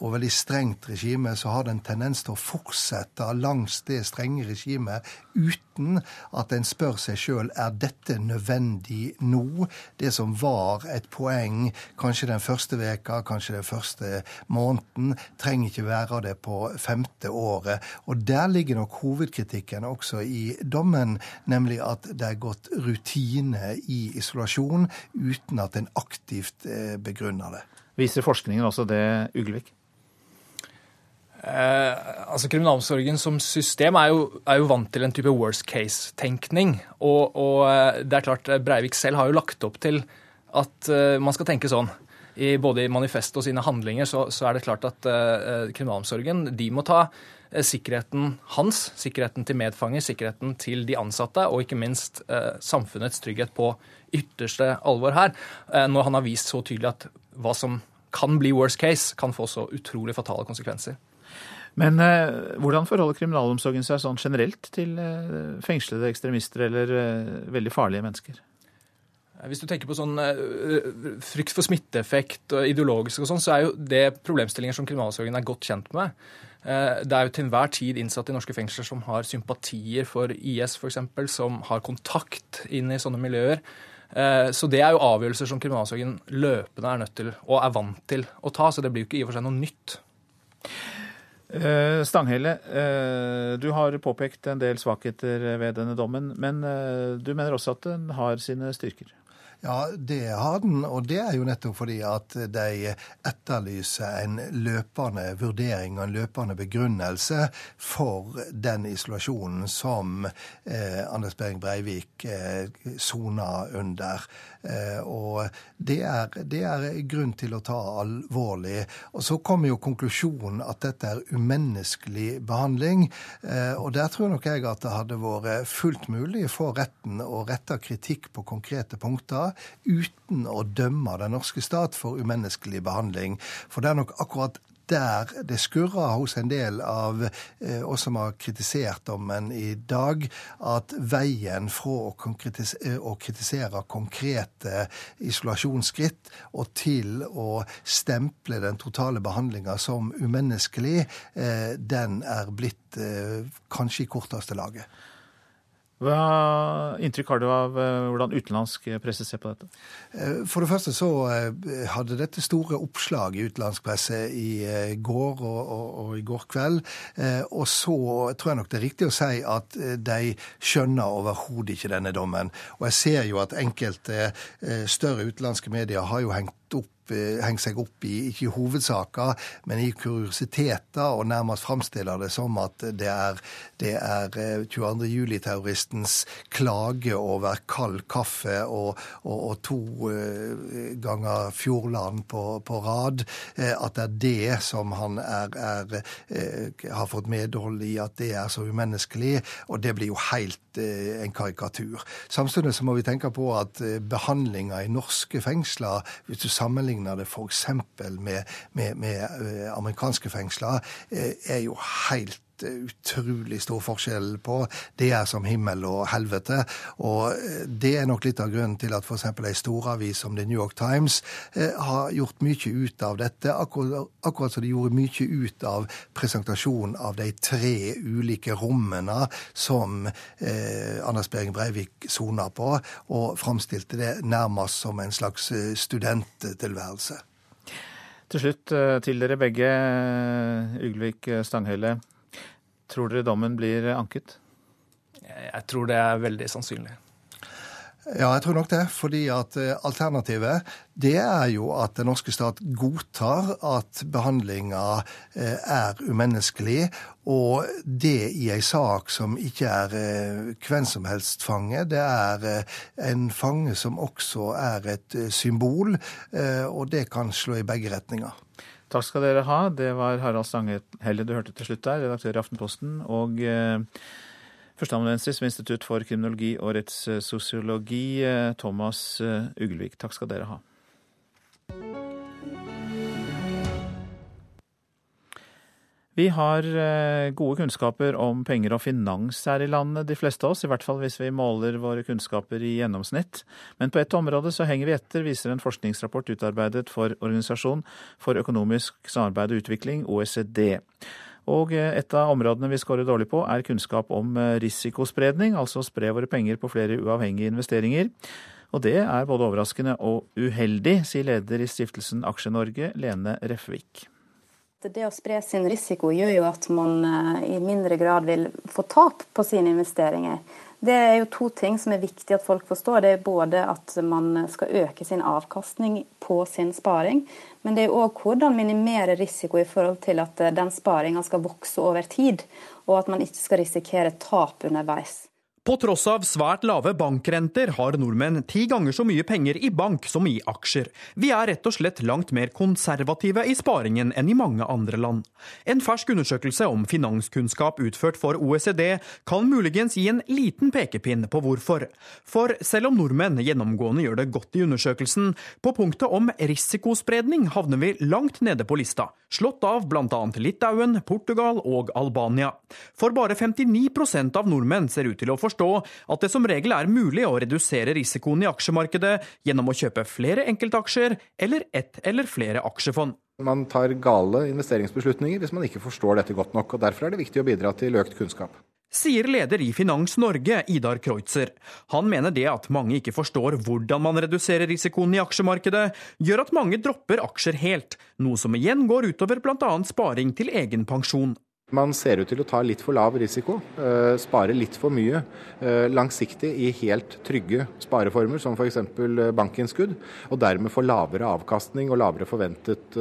og veldig strengt regime, så har det en tendens til å fortsette langs det strenge regimet uten at en spør seg sjøl er dette nødvendig nå. Det som var et poeng kanskje den første veka, kanskje den første måneden, trenger ikke være det på femte året. Og der ligger nok hovedkritikken kritikken også i dommen, nemlig at det er gått rutine i isolasjon uten at en aktivt eh, begrunner det. Viser forskningen også det, Uglevik? Eh, altså Kriminalomsorgen som system er jo, er jo, vant til en type worst case-tenkning. Og, og, eh, det er klart, Breivik selv har jo lagt opp til at uh, man skal tenke sånn. I, både i manifestet og sine handlinger så, så er det klart at uh, kriminalomsorgen de må ta Eh, sikkerheten hans, sikkerheten til medfanger, sikkerheten til de ansatte, og ikke minst eh, samfunnets trygghet på ytterste alvor her, eh, når han har vist så tydelig at hva som kan bli worst case, kan få så utrolig fatale konsekvenser. Men eh, hvordan forholder kriminalomsorgen seg sånn generelt til eh, fengslede ekstremister eller eh, veldig farlige mennesker? Hvis du tenker på sånn frykt for smitteeffekt og ideologisk og sånn, så er jo det problemstillinger som kriminalomsorgen er godt kjent med. Eh, det er jo til enhver tid innsatte i norske fengsler som har sympatier for IS f.eks., som har kontakt inn i sånne miljøer. Eh, så det er jo avgjørelser som kriminalomsorgen løpende er nødt til og er vant til å ta. Så det blir jo ikke i og for seg noe nytt. Eh, Stanghelle, du har påpekt en del svakheter ved denne dommen, men du mener også at den har sine styrker? Ja, det har den, og det er jo nettopp fordi at de etterlyser en løpende vurdering og en løpende begrunnelse for den isolasjonen som eh, Anders Behring Breivik eh, sona under. Eh, og det er, det er, grunn til å ta alvorlig. Og så kommer jo konklusjonen at dette er umenneskelig behandling. Eh, og der tror nok jeg at det hadde vært fullt mulig for retten å rette kritikk på konkrete punkter uten å dømme den norske stat for umenneskelig behandling. For det er nok akkurat der det skurrer hos en del av eh, oss som har kritisert dommen i dag, at veien fra å, kritisere, å kritisere konkrete isolasjonsskritt og til å stemple den totale behandlinga som umenneskelig, eh, den er blitt eh, kanskje i korteste laget. Hva inntrykk har du av eh, hvordan utenlandsk presse ser på dette? Eh, for det første så eh, hadde dette store oppslag i utenlandsk presse i går og, og, og, i går kveld. Og så tror jeg nok det er riktig å si at de skjønner overhodet ikke denne dommen. Og jeg ser jo at enkelte større utenlandske medier har jo hengt opp Eh, henger seg opp i ikke i hovedsaker, men i kuriositeter, og nærmest framstiller det som at det er, er 22. Eh, juli-terroristens klage over kald kaffe og, og, og to uh, ganger Fjordland på, på, rad, at det er det som han er, er, har fått medhold i, at det er så umenneskelig. Og det blir jo helt en karikatur. Samtidig så må vi tenke på at behandlinga i norske fengsler, hvis du sammenligner sammenligner det f.eks. med, med, med eh, amerikanske fengsler, eh, er jo helt utrolig stor forskjell på. Det er som himmel og helvete. Og det er nok litt av grunnen til at f.eks. ei storavis som The New York Times eh, har gjort mye ut av dette. Akkurat, akkurat som de gjorde mye ut av presentasjonen av de tre ulike rommene som eh, Anders Behring Breivik sona på, og framstilte det nærmest som en slags studenttilværelse. Til slutt til dere begge, Ylvik Stanghelle. Tror dere dommen blir anket? Jeg tror det er veldig sannsynlig. Ja, jeg tror nok det. Fordi at eh, alternativet det er jo at den norske stat godtar at behandlinga eh, er umenneskelig, og det i ei sak som ikke er eh, hvem som helst fange. Det er en fange som også er et symbol, og det kan slå i begge retninger. Takk skal dere ha. Det var Harald Stanghelle du hørte til slutt der, redaktør i Aftenposten. og... Førsteamanuensis ved Institutt for kriminologi og rettssosiologi, eh, Thomas eh, Ugelvik. Takk skal dere ha. Vi har eh, gode kunnskaper om penger og finans her i landet, de fleste av oss. I hvert fall hvis vi måler våre kunnskaper i gjennomsnitt. Men på ett område så henger vi etter, viser en forskningsrapport utarbeidet for Organisasjon for økonomisk samarbeid og utvikling, OECD. Og eh, et av områdene vi scorer dårlig på, er kunnskap om eh, risikospredning, altså spre våre penger på flere uavhengige investeringer. Og det er både overraskende og uheldig, sier leder i stiftelsen Aksje-Norge, Lene Refvik. Det å spre sin risiko gjør jo at man eh, i mindre grad vil få tap på sine investeringer. Det er jo to ting som er viktig at folk forstår. Det er både at man skal øke sin avkastning på sin sparing, men det er òg hvordan minimere risiko i forhold til at eh, den sparinga skal vokse over tid, og at man ikke skal risikere tap underveis. På tross av svært lave bankrenter har nordmenn ti ganger så mye penger i bank som i aksjer. Vi er rett og slett langt mer konservative i sparingen enn i mange andre land. En fersk undersøkelse om finanskunnskap utført for OECD kan muligens gi en liten pekepinn på hvorfor. For selv om nordmenn gjennomgående gjør det godt i undersøkelsen, på punktet om risikospredning havner vi langt nede på lista, slått av bl.a. Litauen, Portugal og Albania. For bare 59% av nordmenn ser ut til å forstå forstå at det som regel er mulig å redusere risikoen i aksjemarkedet gjennom å kjøpe flere enkeltaksjer eller ett eller flere aksjefond. Man tar gale investeringsbeslutninger hvis man ikke forstår dette godt nok. og Derfor er det viktig å bidra til økt kunnskap. Sier leder i Finans Norge, Idar Kreutzer. Han mener det at mange ikke forstår hvordan man reduserer risikoen i aksjemarkedet, gjør at mange dropper aksjer helt, noe som igjen går utover bl.a. sparing til egen pensjon. Man ser ut til å ta litt for lav risiko, eh, spare litt for mye eh, langsiktig i helt trygge spareformer, som f.eks. Eh, bankinnskudd, og dermed få lavere avkastning og lavere forventet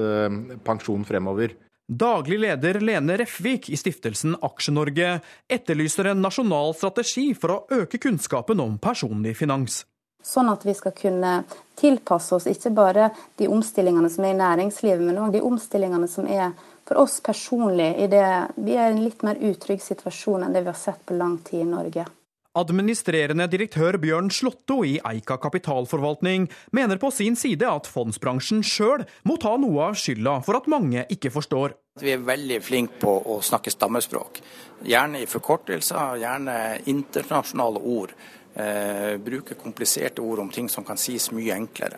pensjon fremover. Daglig leder Lene Refvik i stiftelsen Aksje-Norge etterlyser en nasjonal strategi for å øke kunnskapen om personlig finans. Sånn at vi skal kunne tilpasse oss ikke bare de omstillingene som er i næringslivet, men òg de omstillingene som er for oss personlig i det vi er i en litt mer utrygg situasjon enn det vi har sett på lang tid i Norge. Administrerende direktør Bjørn Slåtto i Eika kapitalforvaltning mener på sin side at fondsbransjen sjøl må ta noe av skylda for at mange ikke forstår. Vi er veldig flinke på å snakke stammespråk. Gjerne i forkortelser, gjerne internasjonale ord. Eh, bruke kompliserte ord om ting som kan sies mye enklere.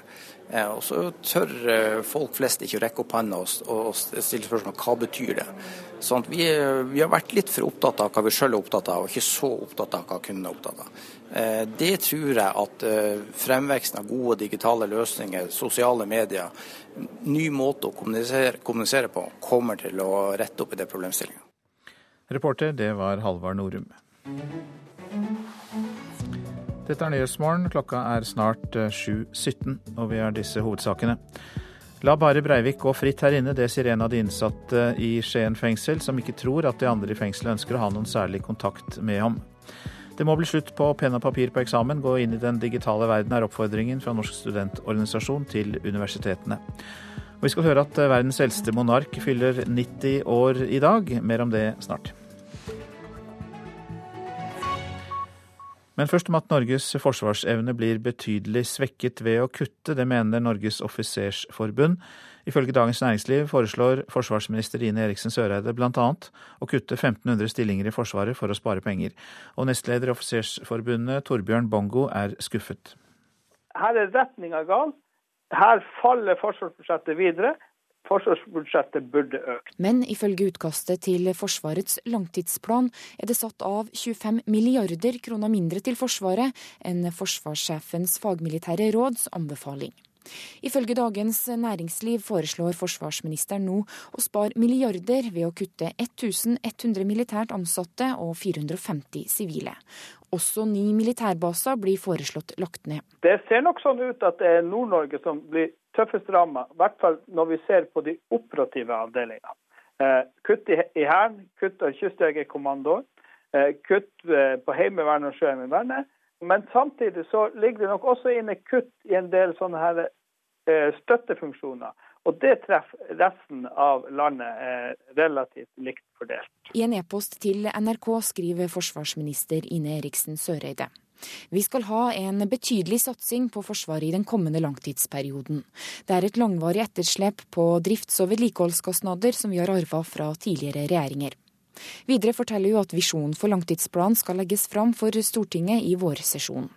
Eh, og så tør eh, folk flest ikke å rekke opp hånda og, og stille spørsmål hva betyr det. Sånn vi, vi, har vært litt for opptatt av hva vi sjøl er opptatt av, og ikke så opptatt av hva kundene er opptatt av. Eh, det tror jeg at fremveksten av gode digitale løsninger, sosiale medier, ny måte å kommunisere, kommunisere på, kommer til å rette opp i det problemstillinga. Reporter, det var Halvard Norum. Dette er Nyhetsmorgen. Klokka er snart 7.17, eh, og vi har disse hovedsakene. La bare Breivik gå fritt her inne, det sier en av de innsatte i Skien fengsel, som ikke tror at de andre i fengselet ønsker å ha noen særlig kontakt med ham. Det må bli slutt på penn og papir på eksamen. Gå inn i den digitale verden, er oppfordringen fra Norsk studentorganisasjon til universitetene. Og vi skal høre at verdens eldste monark fyller 90 år i dag. Mer om det snart. Men først om at Norges forsvarsevne blir betydelig svekket ved å kutte. Det mener Norges offisersforbund. Ifølge Dagens Næringsliv foreslår forsvarsminister Ine Eriksen Søreide bl.a. å kutte 1500 stillinger i Forsvaret for å spare penger. Og nestleder i Offisersforbundet Torbjørn Bongo er skuffet. Her er retninga gal. Her faller forsvarsbudsjettet videre. Forsvarsbudsjettet burde økt. Men ifølge utkastet til Forsvarets langtidsplan er det satt av 25 milliarder kroner mindre til Forsvaret enn forsvarssjefens fagmilitære råds anbefaling. Ifølge Dagens Næringsliv foreslår forsvarsministeren nå å spare milliarder ved å kutte 1100 militært ansatte og 450 sivile. Også ni militærbaser blir foreslått lagt ned. Det ser nok sånn ut at det er Nord-Norge som blir tøffest ramma, i hvert fall når vi ser på de operative avdelingene. Eh, kutt i Hæren, kutt av Kystjegerkommandoen, eh, kutt eh, på Heimevernet og Sjøheimevernet. Men samtidig så ligger det nok også inne kutt i en del sånne her støttefunksjoner. Og det treffer resten av landet relativt likt fordelt. I en e-post til NRK skriver forsvarsminister Ine Eriksen Søreide. Vi skal ha en betydelig satsing på Forsvaret i den kommende langtidsperioden. Det er et langvarig etterslep på drifts- og vedlikeholdskostnader som vi har arva fra tidligere regjeringer. Videre forteller hun at visjonen for langtidsplanen skal legges fram for Stortinget i vårsesjonen.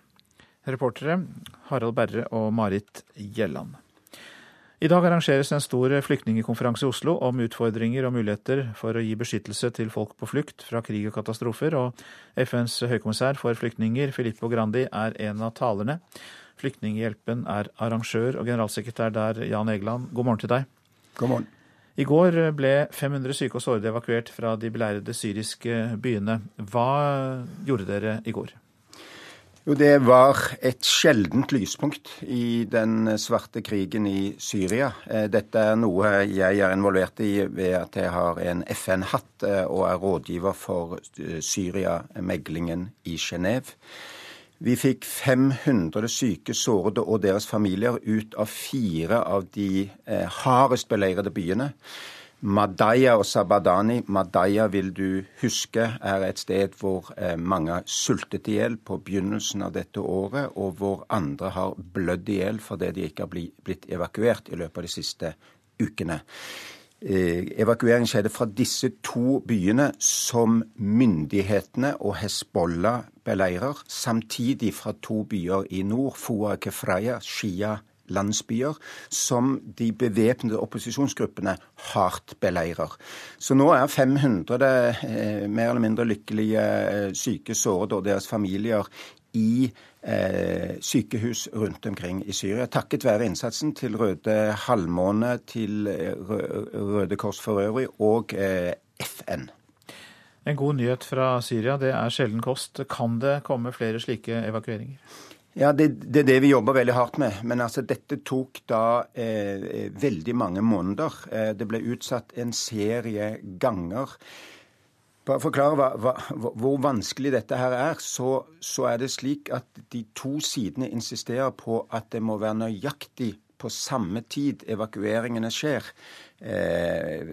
Reportere Harald Berre og Marit Gjelland. I dag arrangeres en stor flyktningkonferanse i Oslo om utfordringer og muligheter for å gi beskyttelse til folk på flukt fra krig og katastrofer, og FNs høykommissær for flyktninger, Filippo Grandi, er en av talerne. Flyktninghjelpen er arrangør og generalsekretær der, Jan Egeland. God morgen til deg. God morgen. I går ble 500 syke og sårede evakuert fra de belærede syriske byene. Hva gjorde dere i går? Jo, Det var et sjeldent lyspunkt i den svarte krigen i Syria. Eh, dette er noe jeg er involvert i ved at jeg har en FN-hatt eh, og er rådgiver for eh, Syria-meglingen i Genéve. Vi fikk 500 syke, sårede og deres familier ut av fire av de hardest beleirede byene. Madaya og Sabadani. Madaya vil du huske er et sted hvor eh, mange sultet i hjel på begynnelsen av dette året, og hvor andre har blødd i hjel fordi de ikke har blitt evakuert i løpet av de siste ukene. Eh, evakuering skjedde fra disse to byene som myndighetene og Hezbollah beleirer, samtidig fra to byer i nord, Foa Kefraya, Shia landsbyer som de bevæpnede opposisjonsgruppene hardt beleirer. Så nå er 500 eh, mer eller mindre lykkelige eh, syke, sårede og deres familier i eh, sykehus rundt omkring i Syria. Takket være innsatsen til Røde Halvmåne, til eh, Røde Kors for øvrig og eh, FN. En god nyhet fra Syria, det er sjelden kost. Kan det komme flere slike evakueringer? Ja, det, det, er det vi jobber veldig hardt med. Men altså, dette tok da eh, veldig mange måneder. Eh, det ble utsatt en serie ganger. Bare forklare hva, hva, hvor vanskelig dette her er, så, så, er det slik at de to sidene insisterer på at det må være nøyaktig på samme tid evakueringene skjer. Eh,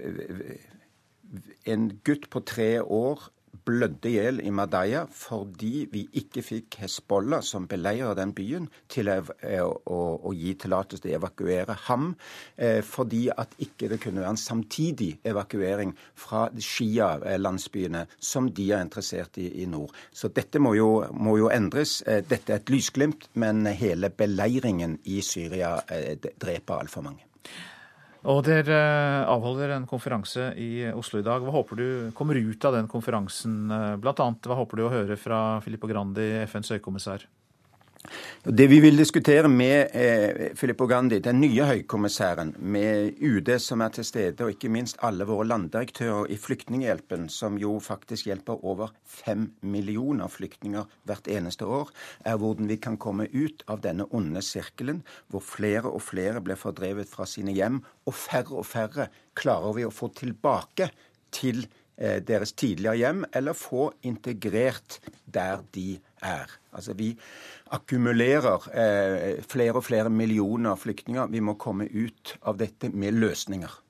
en gutt på tre år blødde i hjel i Madaya fordi vi ikke fikk Hezbollah, som beleirer den byen, til å, å, å gi tillatelse til å evakuere ham. Eh, fordi at ikke det kunne være en samtidig evakuering fra Shia-landsbyene, som de er interessert i i nord. Så dette må jo, må jo endres. Eh, dette er et lysglimt, men hele beleiringen i Syria eh, dreper altfor mange. Og Dere avholder en konferanse i Oslo i dag. Hva håper du kommer ut av den konferansen? Blant annet, hva håper du å høre fra Filippo Grandi, FNs høykommissær? Det vi vil diskutere med eh, Filippo Gandhi, den nye høykommissæren, med UD som er til stede, og ikke minst alle våre landdirektører i Flyktninghjelpen, som jo faktisk hjelper over fem millioner flyktninger hvert eneste år, er hvordan vi kan komme ut av denne onde sirkelen, hvor flere og flere blir fordrevet fra sine hjem, og færre og færre klarer vi å få tilbake til eh, deres tidligere hjem, eller få integrert der de er. Altså Vi akkumulerer eh, flere og flere millioner flyktninger. Vi må komme ut av dette med løsninger.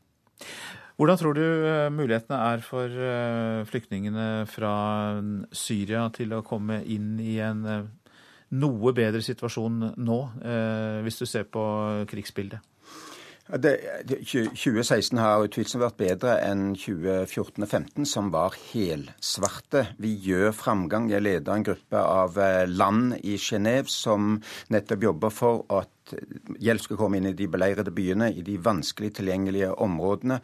Hvordan tror du eh, mulighetene er for eh, flyktningene fra Syria til å komme inn i en eh, noe bedre situasjon nå, hvis du ser på krigsbildet? Det, 2016 har utvilsomt vært bedre enn 2014 og 2015, som var helsvarte. Vi gjør framgang. Jeg leder en gruppe av eh, land i Genéve som nettopp jobber for at at hjelp skal komme inn i de beleirede byene, i de vanskelig tilgjengelige områdene.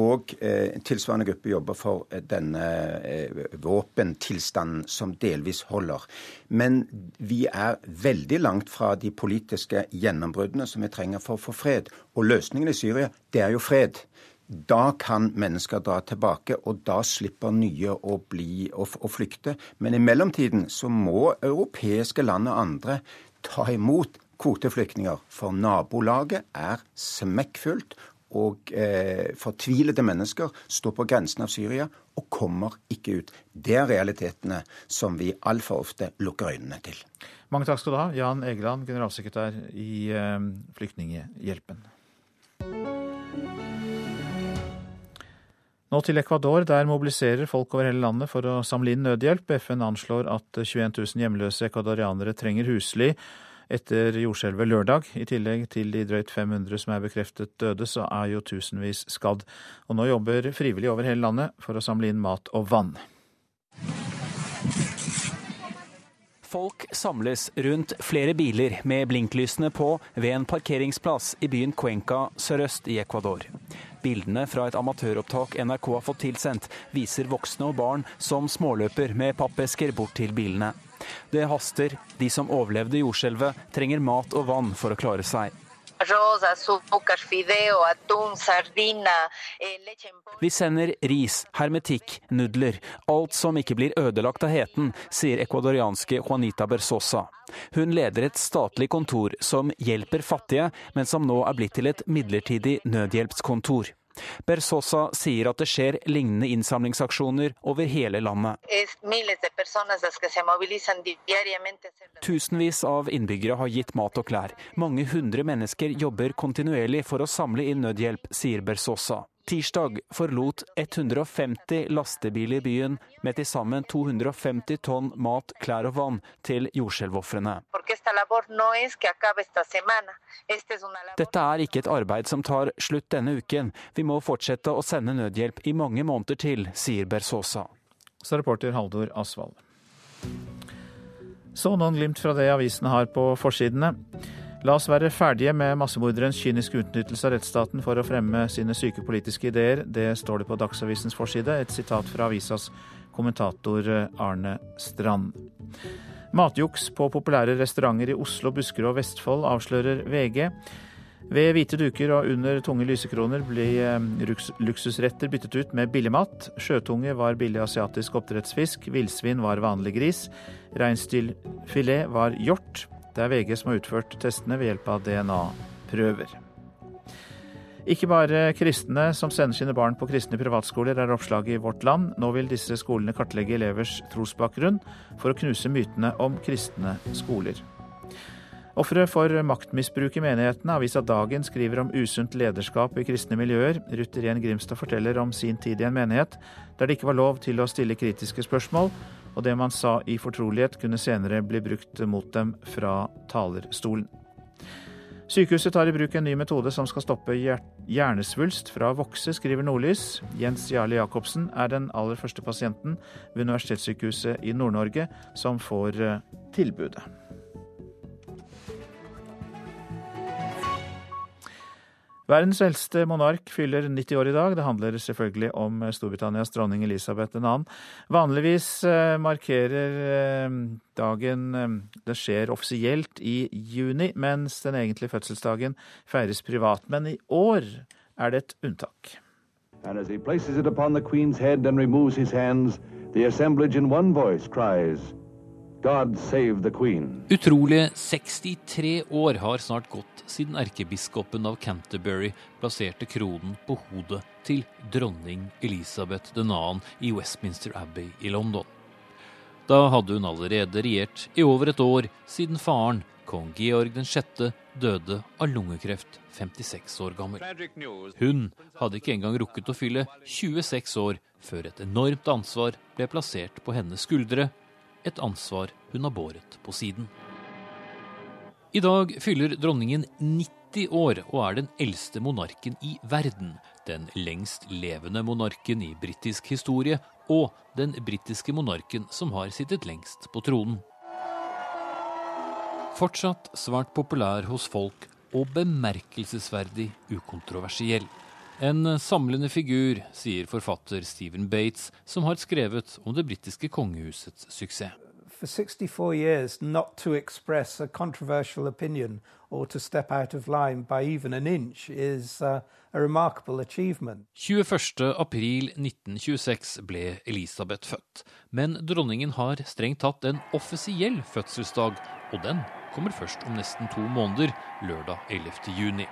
Og eh, tilsvarende gruppe jobber for denne eh, våpentilstanden som delvis holder. Men vi er veldig langt fra de politiske gjennombruddene som vi trenger for å få fred. Og løsningen i Syria, det er jo fred. Da kan mennesker dra tilbake, og da slipper nye å, bli, å, å flykte. Men i mellomtiden så må europeiske land og andre ta imot kvoteflyktninger. For nabolaget er smekkfullt, og eh, fortvilede mennesker står på grensen av Syria og kommer ikke ut. Det er realitetene som vi altfor ofte lukker øynene til. Mange takk skal du ha, Jan Egeland, generalsekretær i eh, Flyktninghjelpen. Nå til Ecuador. Der mobiliserer folk over hele landet for å samle inn nødhjelp. FN anslår at 21 000 hjemløse ecuadorianere trenger husly etter jordskjelvet lørdag. I tillegg til de drøyt 500 som er bekreftet døde, så er jo tusenvis skadd. Og nå jobber frivillige over hele landet for å samle inn mat og vann. Folk samles rundt flere biler med blinklysene på ved en parkeringsplass i byen Cuenca sørøst i Ecuador. Bildene fra et amatøropptak NRK har fått tilsendt, viser voksne og barn som småløper med pappesker bort til bilene. Det haster. De som overlevde jordskjelvet, trenger mat og vann for å klare seg. Vi sender ris, hermetikk, nudler, alt som ikke blir ødelagt av heten, sier ecuadorianske Juanita Bersosa. Hun leder et statlig kontor som hjelper fattige, men som nå er blitt til et midlertidig nødhjelpskontor. Bersosa sier at det skjer lignende innsamlingsaksjoner over hele landet. Tusenvis av innbyggere har gitt mat og klær. Mange hundre mennesker jobber kontinuerlig for å samle inn nødhjelp, sier Bersosa. Tirsdag forlot 150 lastebiler byen med til sammen 250 tonn mat, klær og vann til jordskjelvofrene. Dette er ikke et arbeid som tar slutt denne uken. Vi må fortsette å sende nødhjelp i mange måneder til, sier Bersosa. Så reporter Haldor Asvald. Så noen glimt fra det avisene har på forsidene. La oss være ferdige med massemorderens kyniske utnyttelse av rettsstaten for å fremme sine syke politiske ideer. Det står det på Dagsavisens forside. Et sitat fra avisas kommentator Arne Strand. Matjuks på populære restauranter i Oslo, Buskerud og Vestfold avslører VG. Ved hvite duker og under tunge lysekroner blir luksusretter byttet ut med billigmat. Sjøtunge var billig asiatisk oppdrettsfisk, villsvin var vanlig gris, reinsdyrfilet var hjort. Det er VG som har utført testene ved hjelp av DNA-prøver. Ikke bare kristne som sender sine barn på kristne privatskoler, er oppslaget i Vårt Land. Nå vil disse skolene kartlegge elevers trosbakgrunn for å knuse mytene om kristne skoler. Ofre for maktmisbruk i menighetene. Avisa Dagen skriver om usunt lederskap i kristne miljøer. Ruth Irén Grimstad forteller om sin tid i en menighet der det ikke var lov til å stille kritiske spørsmål, og det man sa i fortrolighet kunne senere bli brukt mot dem fra talerstolen. Sykehuset tar i bruk en ny metode som skal stoppe hjernesvulst fra å vokse, skriver Nordlys. Jens Jarle Jacobsen er den aller første pasienten ved Universitetssykehuset i Nord-Norge som får eh, tilbudet. Verdens eldste monark fyller 90 år i dag. Det handler selvfølgelig om Storbritannias dronning Elisabeth 2. Vanligvis eh, markerer eh, dagen eh, Det skjer offisielt i juni, mens den egentlige fødselsdagen feires privat. Men i år er det et unntak. And as he places it upon the Queen's head and removes his hands, the assemblage in one voice cries God save the Queen. Utrolige 63 år har snart gått siden erkebiskopen av Canterbury plasserte kronen på hodet til dronning Elisabeth 2. i Westminster Abbey i London. Da hadde hun allerede regjert i over et år siden faren, kong Georg 6., døde av lungekreft 56 år gammel. Hun hadde ikke engang rukket å fylle 26 år før et enormt ansvar ble plassert på hennes skuldre et ansvar hun har båret på siden. I dag fyller dronningen 90 år og er den eldste monarken i verden. Den lengst levende monarken i britisk historie og den britiske monarken som har sittet lengst på tronen. Fortsatt svært populær hos folk og bemerkelsesverdig ukontroversiell. En samlende figur, sier forfatter Stephen Bates, som har skrevet om det britiske kongehusets suksess. For 64 years, not to express a controversial opinion or to step out of line by even an inch is uh, a remarkable achievement. 21.4.1926 ble Elisabeth født, men dronningen har strengt tatt en offisiell fødselsdag, og den kommer først om nesten to måneder, lørdag 11.6.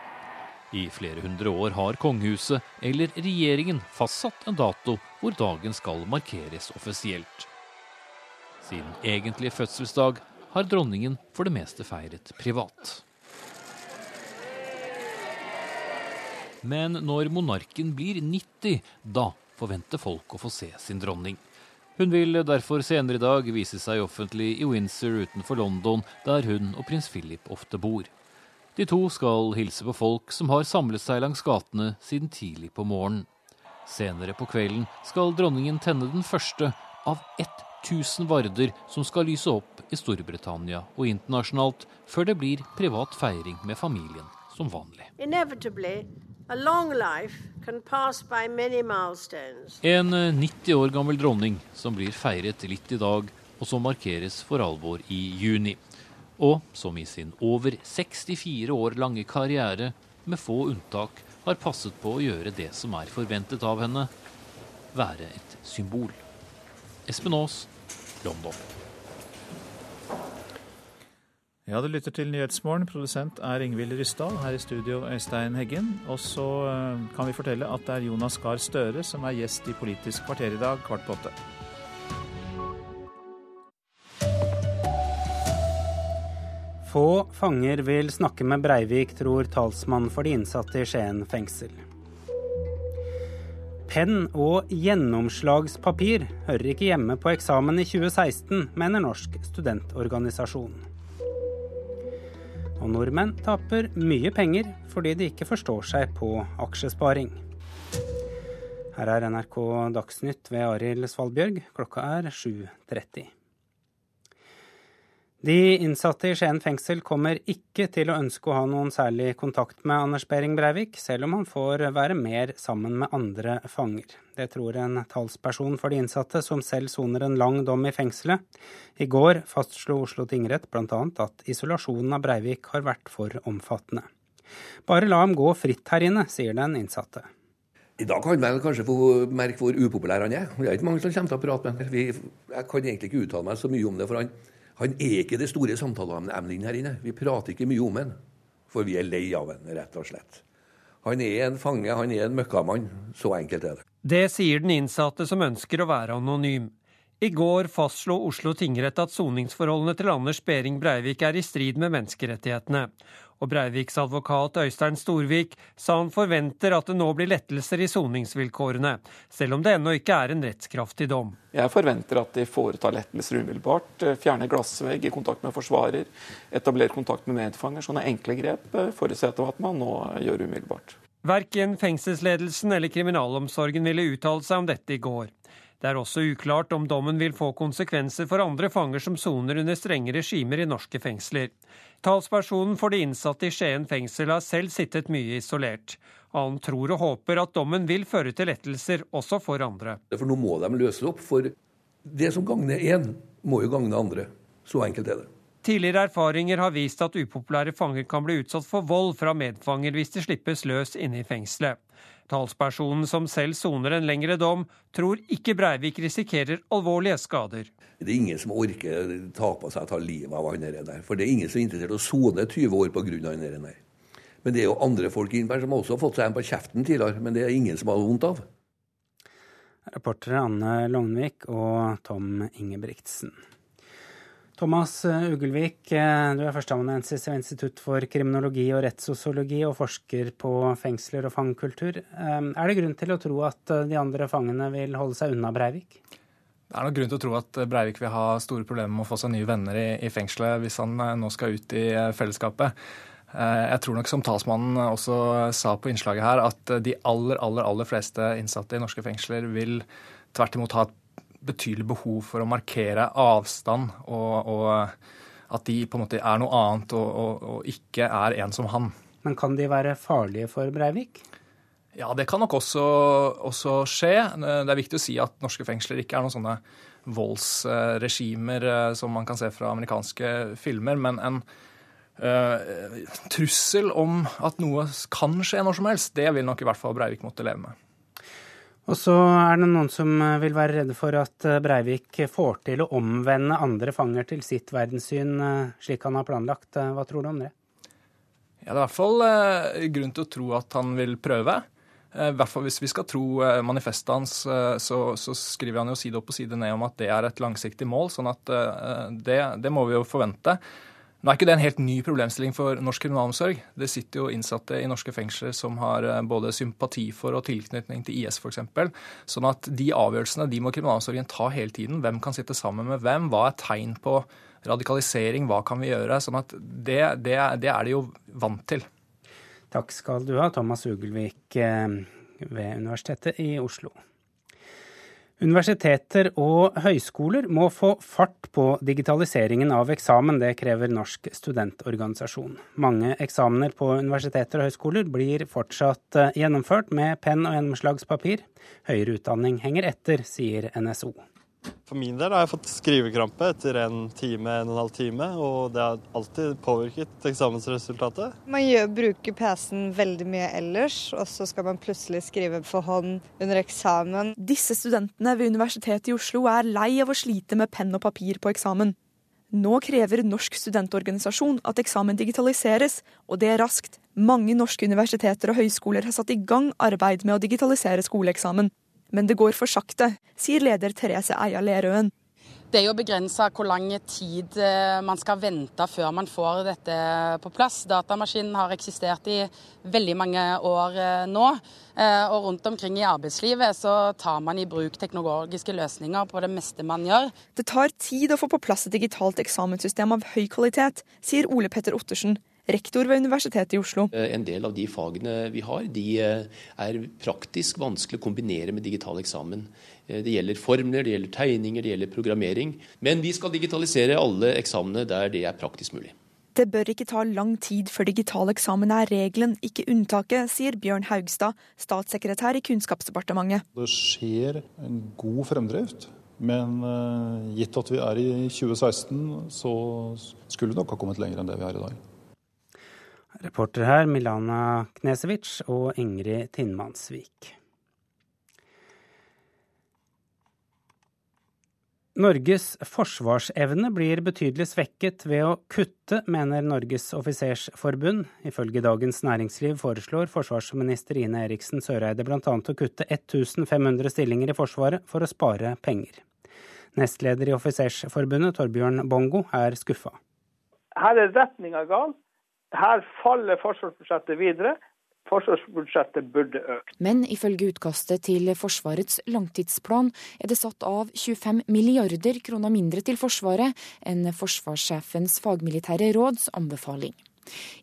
I flere hundre år har kongehuset, eller regjeringen, fastsatt en dato hvor dagen skal markeres offisielt. Sin egentlige fødselsdag har dronningen for det meste feiret privat. Men når monarken blir 90, da forventer folk å få se sin dronning. Hun vil derfor senere i dag vise seg offentlig i Windsor utenfor London, der hun og prins Philip ofte bor. De to skal hilse på folk som har samlet seg langs gatene siden tidlig på morgenen. Senere på kvelden skal dronningen tenne den første av 1000 varder som skal lyse opp i Storbritannia og internasjonalt, før det blir privat feiring med familien som vanlig. En 90 år gammel dronning som blir feiret litt i dag, og som markeres for alvor i juni. Og som i sin over 64 år lange karriere, med få unntak, har passet på å gjøre det som er forventet av henne, være et symbol. Espen Aas, London. Ja, du lytter til Nyhetsmorgen. Produsent er Ingvild Ryssdal. Her i studio Øystein Heggen. Og så eh, kan vi fortelle at det er Jonas Gahr Støre som er gjest i Politisk kvarter i dag kvart på åtte. Få fanger vil snakke med Breivik, tror talsmann for de innsatte i Skien fengsel. Penn og gjennomslagspapir hører ikke hjemme på eksamen i 2016, mener Norsk studentorganisasjon. Og nordmenn taper mye penger fordi de ikke forstår seg på aksjesparing. Her er NRK Dagsnytt ved Arild Svalbjørg. Klokka er 7.30. De innsatte i Skien fengsel kommer ikke til å ønske å ha noen særlig kontakt med Anders Behring Breivik, selv om han får være mer sammen med andre fanger. Det tror en talsperson for de innsatte, som selv soner en lang dom i fengselet. I går fastslo Oslo tingrett bl.a. at isolasjonen av Breivik har vært for omfattende. Bare la ham gå fritt her inne, sier den innsatte. I dag kan man kanskje få merke hvor upopulær han er. Det er ikke mange som kommer til å prate med ham. Jeg kan egentlig ikke uttale meg så mye om det. for han han er ikke det store samtaleemnet her inne. Vi prater ikke mye om han, for vi er lei av han, rett og slett. Han er en fange, han er en møkkamann. Så enkelt er det. Det sier den innsatte som ønsker å være anonym. I går fastslo Oslo tingrett at soningsforholdene til Anders Behring Breivik er i strid med menneskerettighetene. Og Breiviks advokat Øystein Storvik sa han forventer at det nå blir lettelser i soningsvilkårene, selv om det ennå ikke er en rettskraftig dom. Jeg forventer at de foretar lettelser umiddelbart. Fjerner glassvegg i kontakt med forsvarer, etablerer kontakt med medfanger. Sånne enkle grep forutsetter at man nå gjør umiddelbart. Verken fengselsledelsen eller kriminalomsorgen ville uttale seg om dette i går. Det er også uklart om dommen vil få konsekvenser for andre fanger som soner under strenge regimer i norske fengsler. Talspersonen for de innsatte i Skien fengsel har selv sittet mye isolert. Han tror og håper at dommen vil føre til lettelser også for andre. For nå må de løse opp, for det som gagner én, må jo gagne andre. Så enkelt er det. Tidligere erfaringer har vist at upopulære fanger kan bli utsatt for vold fra medfanger hvis de slippes løs inne i fengselet. Talspersonen som selv soner en lengre dom, tror ikke Breivik risikerer alvorlige skader. Det er ingen som orker ta på seg å ta livet av han der. For det er ingen som er interessert i å sone 20 år pga. han der. Men det er jo andre folk innenfor som også har fått seg en på kjeften tidligere, men det er ingen som har vondt av. Reportere Anne Lognvik og Tom Ingebrigtsen. Thomas Ugelvik, du er førsteamanuensis ved Institutt for kriminologi og rettssosiologi og forsker på fengsler og fangekultur. Er det grunn til å tro at de andre fangene vil holde seg unna Breivik? Det er nok grunn til å tro at Breivik vil ha store problemer med å få seg nye venner i, i fengselet hvis han nå skal ut i fellesskapet. Jeg tror nok som talsmannen også sa på innslaget her, at de aller, aller, aller fleste innsatte i norske fengsler vil tvert imot ha et betydelig behov for å markere avstand og, og at de på en måte er noe annet og, og, og ikke er en som han. Men kan de være farlige for Breivik? Ja, det kan nok også, også, skje. Det er viktig å si at norske fengsler ikke er noen sånne voldsregimer eh, som man kan se fra amerikanske filmer, men en uh, trussel om at noe kan skje når som helst, det vil nok i hvert fall Breivik måtte leve med. Og så er det noen som vil være redde for at Breivik får til å omvende andre fanger til sitt verdenssyn, slik han har planlagt. Hva tror du om det? Ja, det er i hvert fall grunn til å tro at han vil prøve. I hvert fall Hvis vi skal tro manifestet hans, så, så, skriver han jo side opp og side ned om at det er et langsiktig mål. sånn at det, det, må vi jo forvente. Nå er ikke det en helt ny problemstilling for norsk kriminalomsorg. Det sitter jo innsatte i norske fengsler som har både sympati for og tilknytning til IS f.eks. Sånn at de avgjørelsene de må kriminalomsorgen ta hele tiden. Hvem kan sitte sammen med hvem? Hva er tegn på radikalisering, hva kan vi gjøre? Sånn at det, det, det er de jo vant til. Takk skal du ha, Thomas Ugelvik eh, ved Universitetet i Oslo. Universiteter og høyskoler må få fart på digitaliseringen av eksamen. Det krever Norsk studentorganisasjon. Mange eksamener på universiteter og høyskoler blir fortsatt eh, gjennomført med penn og gjennomslagspapir. Høyere utdanning henger etter, sier NSO. For min del har jeg fått skrivekrampe etter en time, en og en halv time, og det har alltid påvirket eksamensresultatet. Man gjør, bruker PC-en veldig mye ellers, og så skal man plutselig skrive for hånd under eksamen. Disse studentene ved Universitetet i Oslo er lei av å slite med penn og papir på eksamen. Nå krever Norsk studentorganisasjon at eksamen digitaliseres, og det er raskt. Mange norske universiteter og høyskoler har satt i gang arbeid med å digitalisere skoleeksamen men det går for sakte, sier leder Therese Eia Lerøen. Det er jo begrensa hvor lang tid eh, man skal vente før man får dette på plass. Datamaskinen har eksistert i veldig mange år eh, nå. Eh, og rundt omkring i arbeidslivet så tar man i bruk teknologiske løsninger på det meste man gjør. Det tar tid å få på plass et digitalt eksamenssystem av høy kvalitet, sier Ole Petter Ottersen, rektor ved Universitetet i Oslo. Eh, en del av de fagene vi har, de eh, er praktisk vanskelig å kombinere med digital eksamen. Eh, det gjelder formler, det gjelder tegninger, det gjelder programmering. Men vi skal digitalisere alle eksamene der det er praktisk mulig. Det bør ikke ta lang tid før digital eksamen er regelen, ikke unntaket, sier Bjørn Haugstad, statssekretær i Kunnskapsdepartementet. Det skjer en god fremdrift. Men gitt at vi er i 2016, så skulle vi nok ha kommet lenger enn det vi er i dag. Reportere her Milana Knesevic og Ingrid Tinnmannsvik. Norges forsvarsevne blir betydelig svekket ved å kutte, mener Norges offisersforbund. Ifølge Dagens Næringsliv foreslår forsvarsminister Ine Eriksen Søreide bl.a. å kutte 1500 stillinger i Forsvaret for å spare penger. Nestleder i Offisersforbundet, Torbjørn Bongo, er skuffa. Her er retninga gal. Her faller forsvarsbudsjettet videre. Forsvarsbudsjettet burde økt. Men ifølge utkastet til Forsvarets langtidsplan er det satt av 25 milliarder kroner mindre til Forsvaret enn forsvarssjefens fagmilitære råds anbefaling.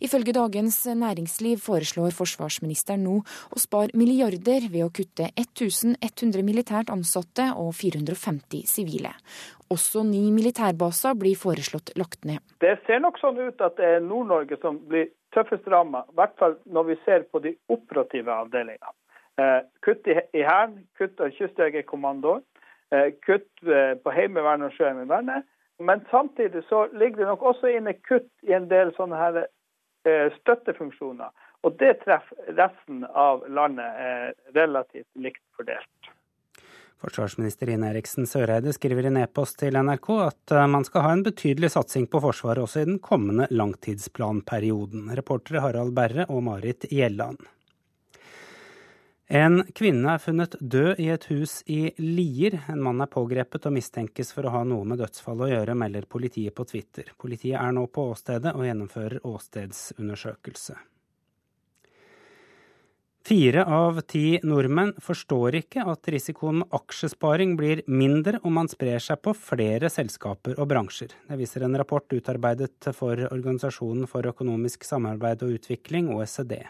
Ifølge Dagens Næringsliv foreslår forsvarsministeren nå å spare milliarder ved å kutte 1100 militært ansatte og 450 sivile. Også ni militærbaser blir foreslått lagt ned. Det ser nok sånn ut at det er Nord-Norge som blir tøffest ramma, i hvert fall når vi ser på de operative avdelingene. Eh, kutt i, Hæren, kutt av Kystjegerkommandoen, eh, kutt eh, på Heimevernet og Sjøheimevernet. Men samtidig så ligger det nok også inne kutt i en del sånne her støttefunksjoner. Og det treffer resten av landet relativt likt fordelt. Forsvarsminister Ine Eriksen Søreide skriver i en e-post til NRK at eh, man skal ha en betydelig satsing på Forsvaret også i den kommende langtidsplanperioden. Reportere Harald Berre og Marit Gjelland. En kvinne er funnet død i et hus i Lier. En mann er pågrepet og mistenkes for å ha noe med dødsfallet å gjøre, melder politiet på Twitter. Politiet er nå på åstedet og gjennomfører åstedsundersøkelse. Fire av ti nordmenn forstår ikke at risikoen med aksjesparing blir mindre om man sprer seg på flere selskaper og bransjer. Det viser en rapport utarbeidet for Organisasjonen for økonomisk samarbeid og utvikling, OECD.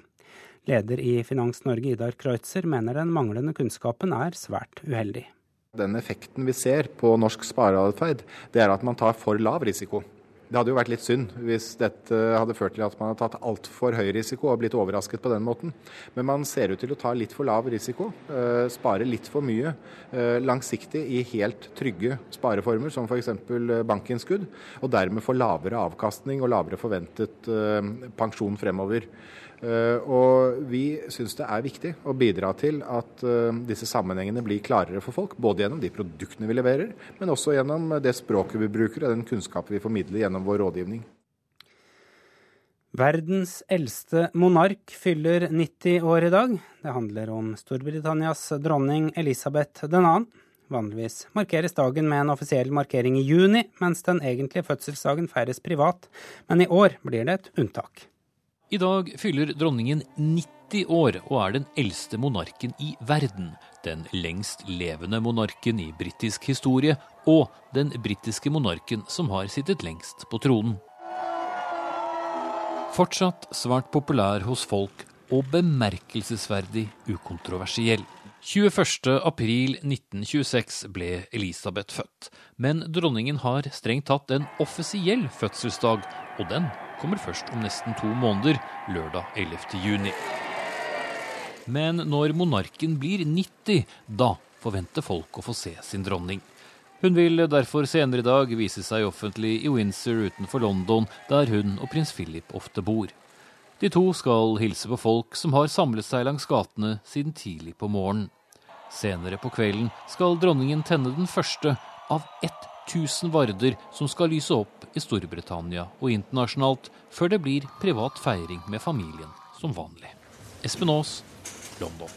Leder i Finans Norge, Idar Kreutzer, mener den manglende kunnskapen er svært uheldig. Den effekten vi ser på norsk spareatferd, det er at man tar for lav risiko. Det hadde jo vært litt synd hvis dette hadde ført til at man hadde tatt altfor høy risiko og blitt overrasket på den måten. Men man ser ut til å ta litt for lav risiko, eh, spare litt for mye eh, langsiktig i helt trygge spareformer, som f.eks. bankinnskudd, og dermed få lavere avkastning og lavere forventet pensjon fremover. Eh, og vi syns det er viktig å bidra til at eh, disse sammenhengene blir klarere for folk. Både gjennom de produktene vi leverer, men også gjennom det språket vi bruker og den kunnskapen vi formidler gjennom vår rådgivning. Verdens eldste monark fyller 90 år i dag. Det handler om Storbritannias dronning Elisabeth 2. Vanligvis markeres dagen med en offisiell markering i juni, mens den egentlige fødselsdagen feires privat. Men i år blir det et unntak. I dag fyller dronningen 90 år og er den eldste monarken i verden. Den lengst levende monarken i britisk historie, og den britiske monarken som har sittet lengst på tronen. Fortsatt svært populær hos folk og bemerkelsesverdig ukontroversiell. 21.4.1926 ble Elisabeth født, men dronningen har strengt tatt en offisiell fødselsdag, og den kommer først om nesten to måneder, lørdag 11.6. Men når monarken blir 90, da forventer folk å få se sin dronning. Hun vil derfor senere i dag vise seg offentlig i Windsor utenfor London, der hun og prins Philip ofte bor. De to skal hilse på folk som har samlet seg langs gatene siden tidlig på morgenen. Senere på kvelden skal dronningen tenne den første av 1000 varder som skal lyse opp i Storbritannia og internasjonalt, før det blir privat feiring med familien som vanlig. Espen Aas, London.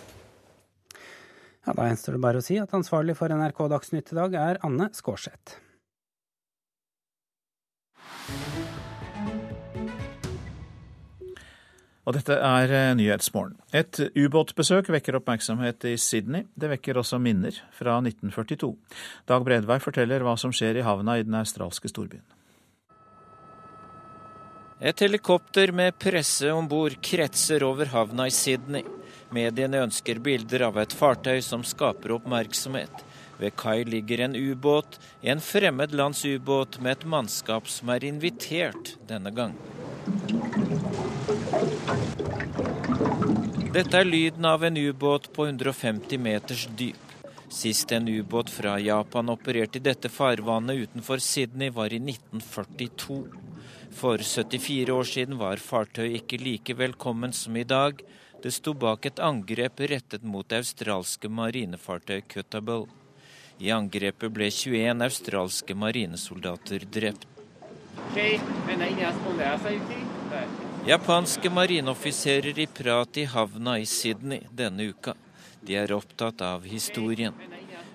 Ja, Da gjenstår det bare å si at ansvarlig for NRK Dagsnytt i dag er Anne Skårseth. Og dette er eh, Nyhetsmorgen. Et ubåtbesøk vekker oppmerksomhet i Sydney. Det vekker også minner fra 1942. Dag Bredvei forteller hva som skjer i havna i den australske storbyen. Et helikopter med presse om bord kretser over havna i Sydney. Mediene ønsker bilder av et fartøy som skaper oppmerksomhet. Ved kai ligger en ubåt, en fremmed lands ubåt med et mannskap som er invitert denne gang. Dette er lyden av en ubåt på 150 meters dyp. Sist en ubåt fra Japan opererte i dette farvannet utenfor Sydney, var i 1942. For 74 år siden var fartøyet ikke like velkommen som i dag. Det sto bak et angrep rettet mot det australske marinefartøy Cuttable. I angrepet ble 21 australske marinesoldater drept. Japanske marineoffiserer i prat i havna i Sydney denne uka. De er opptatt av historien.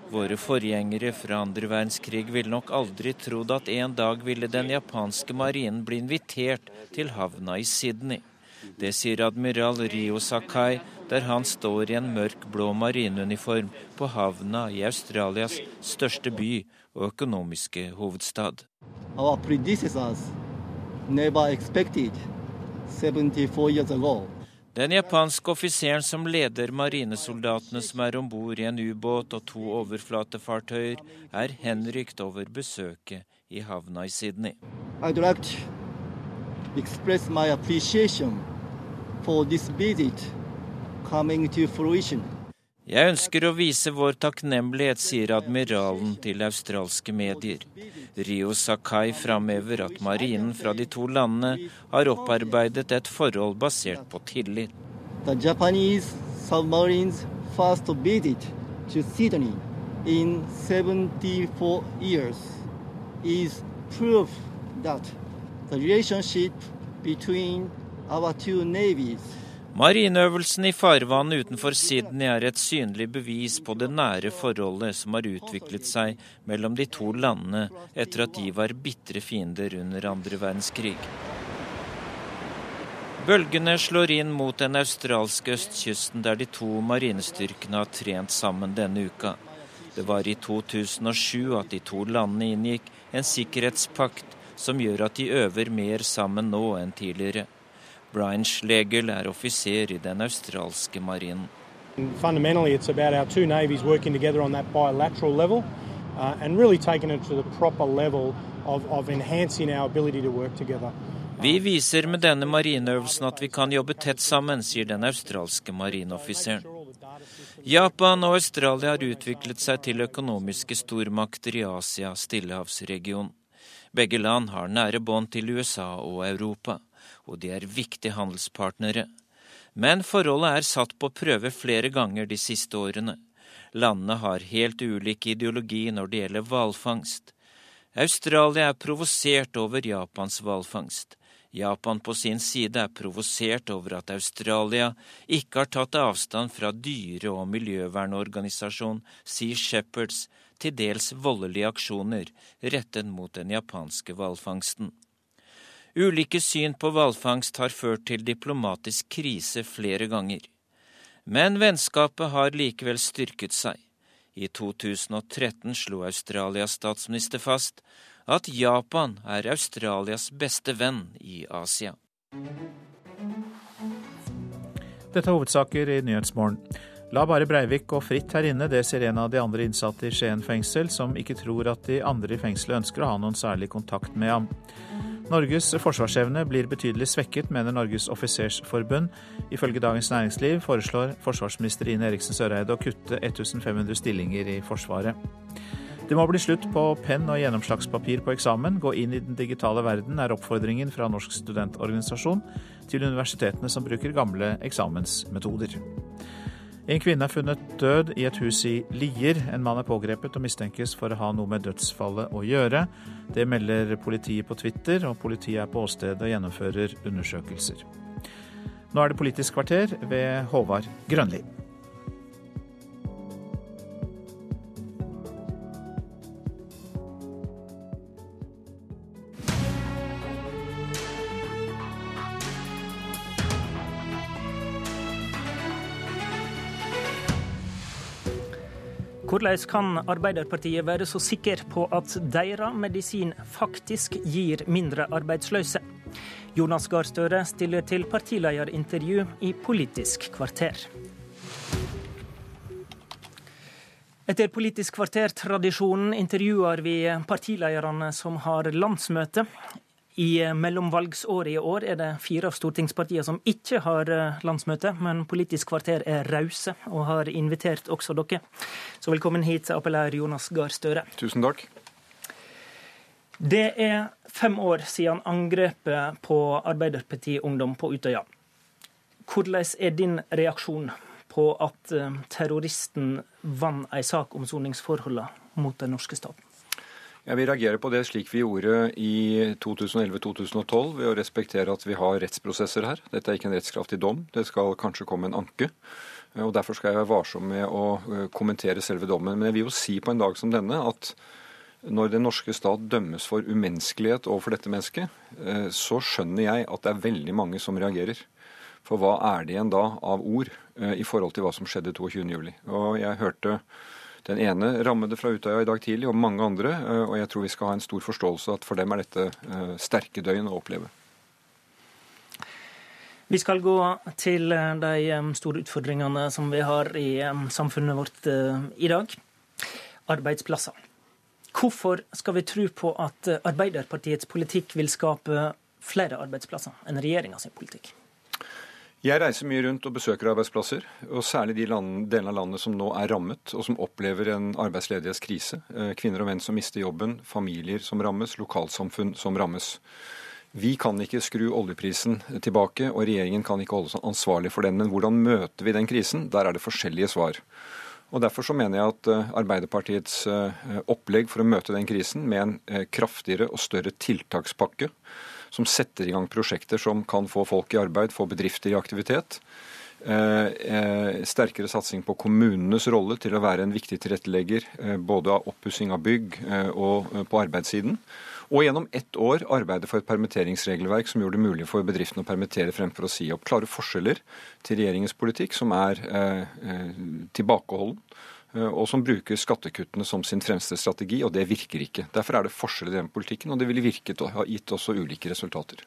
Våre forgjengere fra andre verdenskrig ville nok aldri trodd at en dag ville den japanske marinen bli invitert til havna i Sydney. Det sier admiral Rio Sakai der han står i en mørk blå marineuniform på havna i Australias største by og økonomiske hovedstad. Our predecessors never expected 74 years ago. Den japanske offiseren som leder marinesoldatene som er om bord i en ubåt og to overflatefartøyer, er henrykt over besøket i havna i Sydney. I'd like to express my appreciation for this visit coming to fruition. Jeg ønsker å vise vår takknemlighet, sier admiralen til australske medier. Rio Sakai framhever at marinen fra de to landene har opparbeidet et forhold basert på tillit. The Japanese submarines first visit Sydney in 74 years is proof that the relationship between our two Marineøvelsen i farvannet utenfor Sydney er et synlig bevis på det nære forholdet som har utviklet seg mellom de to landene etter at de var bitre fiender under andre verdenskrig. Bølgene slår inn mot den australske østkysten, der de to marinestyrkene har trent sammen denne uka. Det var i 2007 at de to landene inngikk en sikkerhetspakt som gjør at de øver mer sammen nå enn tidligere. Brian Schlegel er offiser i den australske marinen. Fundamentally, it's about our two navies working together on that bilateral level. uh, and really taking it to the proper level of, of enhancing our ability to work together. Vi viser med denne marineøvelsen at vi kan jobbe tett sammen, sier den australske marineoffiseren. Japan og Australia har utviklet seg til økonomiske stormakter i Asia-Stillehavsregionen. Begge land har nære bånd til USA og Europa, og de er viktige handelspartnere. Men forholdet er satt på prøve flere ganger de siste årene. Landene har helt ulik ideologi når det gjelder hvalfangst. Australia er provosert over Japans hvalfangst. Japan på sin side er provosert over at Australia ikke har tatt avstand fra dyre- og miljøvernorganisasjon Sea Shepherds til dels voldelige aksjoner rettet mot den japanske hvalfangsten. Ulike syn på hvalfangst har ført til diplomatisk krise flere ganger. Men vennskapet har likevel styrket seg. I 2013 slo Australias statsminister fast at Japan er Australias beste venn i Asia. Dette er hovedsaker i Nyhetsmorgen. La bare Breivik gå fritt her inne, det sier en av de andre innsatte i Skien fengsel, som ikke tror at de andre i fengselet ønsker å ha noen særlig kontakt med ham. Norges forsvarsevne blir betydelig svekket, mener Norges offisersforbund. Ifølge Dagens Næringsliv foreslår forsvarsminister Ine Eriksen Søreide å kutte 1500 stillinger i Forsvaret. Det må bli slutt på penn og gjennomslagspapir på eksamen. Gå inn i den digitale verden, er oppfordringen fra Norsk studentorganisasjon til universitetene som bruker gamle eksamensmetoder. En kvinne er funnet død i et hus i Lier. En mann er pågrepet og mistenkes for å ha noe med dødsfallet å gjøre. Det melder politiet på Twitter, og politiet er på åstedet og gjennomfører undersøkelser. Nå er det Politisk kvarter ved Håvard Grønli. Hvordan kan Arbeiderpartiet være så sikker på at deres medisin faktisk gir mindre arbeidsløse? Jonas Gahr Støre stiller til partilederintervju i Politisk kvarter. Etter Politisk kvarter-tradisjonen intervjuer vi partilederne som har landsmøte. I mellomvalgsåret i år er det fire av stortingspartiene som ikke har eh, landsmøte, men Politisk kvarter er rause og har invitert også dere. Så velkommen hit, appellær Jonas Gahr Støre. Tusen takk. Det er fem år siden angrepet på Arbeiderpartiet Ungdom på Utøya. Hvordan er din reaksjon på at eh, terroristen vant ei sak om soningsforholdene mot den norske staten? Jeg vil reagere på det slik vi gjorde i 2011-2012, ved å respektere at vi har rettsprosesser her. Dette er ikke en rettskraftig dom, det skal kanskje komme en anke. og Derfor skal jeg være varsom med å eh, kommentere selve dommen. Men jeg vil jo si på en dag som denne at når den norske stat dømmes for umenneskelighet overfor dette mennesket, eh, så skjønner jeg at det er veldig mange som reagerer. For hva er det igjen da av ord eh, i forhold til hva som skjedde 22.07? Og jeg hørte den ene rammede fra Utøya i dag tidlig, og mange andre. Eh, og jeg tror vi skal ha en stor forståelse at for dem er dette eh, sterke døgn å oppleve. Vi skal gå til eh, de store utfordringene som vi har i samfunnet vårt i dag. Arbeidsplasser. Hvorfor skal vi tro på at Arbeiderpartiets politikk vil skape flere arbeidsplasser enn regjeringa sin politikk? Jeg reiser mye rundt og besøker arbeidsplasser, og særlig de delene av landet som nå er rammet, og som opplever en arbeidsledighetskrise. Eh, kvinner og menn som mister jobben, familier som rammes, lokalsamfunn som rammes. Vi kan ikke skru oljeprisen tilbake, og regjeringen kan ikke holde seg ansvarlig for den. Men hvordan møter vi den krisen? Der er det forskjellige svar. Og Derfor så mener jeg at eh, Arbeiderpartiets eh, opplegg for å møte den krisen med en kraftigere og større tiltakspakke som setter i gang prosjekter som kan få folk i arbeid, få bedrifter i aktivitet. Eh, eh, sterkere satsing på kommunenes rolle til å være en viktig tilrettelegger eh, både av oppussing av bygg og på arbeidssiden. Og gjennom ett år arbeide for et permitteringsregelverk som gjorde det mulig for bedriftene å permittere fremfor å si opp. Klare forskjeller til regjeringens politikk, som er tilbakeholden og som bruker skattekuttene som sin fremste strategi, og det virker ikke. Derfor er det forskjell i den politikken, og det ville virket og ha gitt også ulike resultater.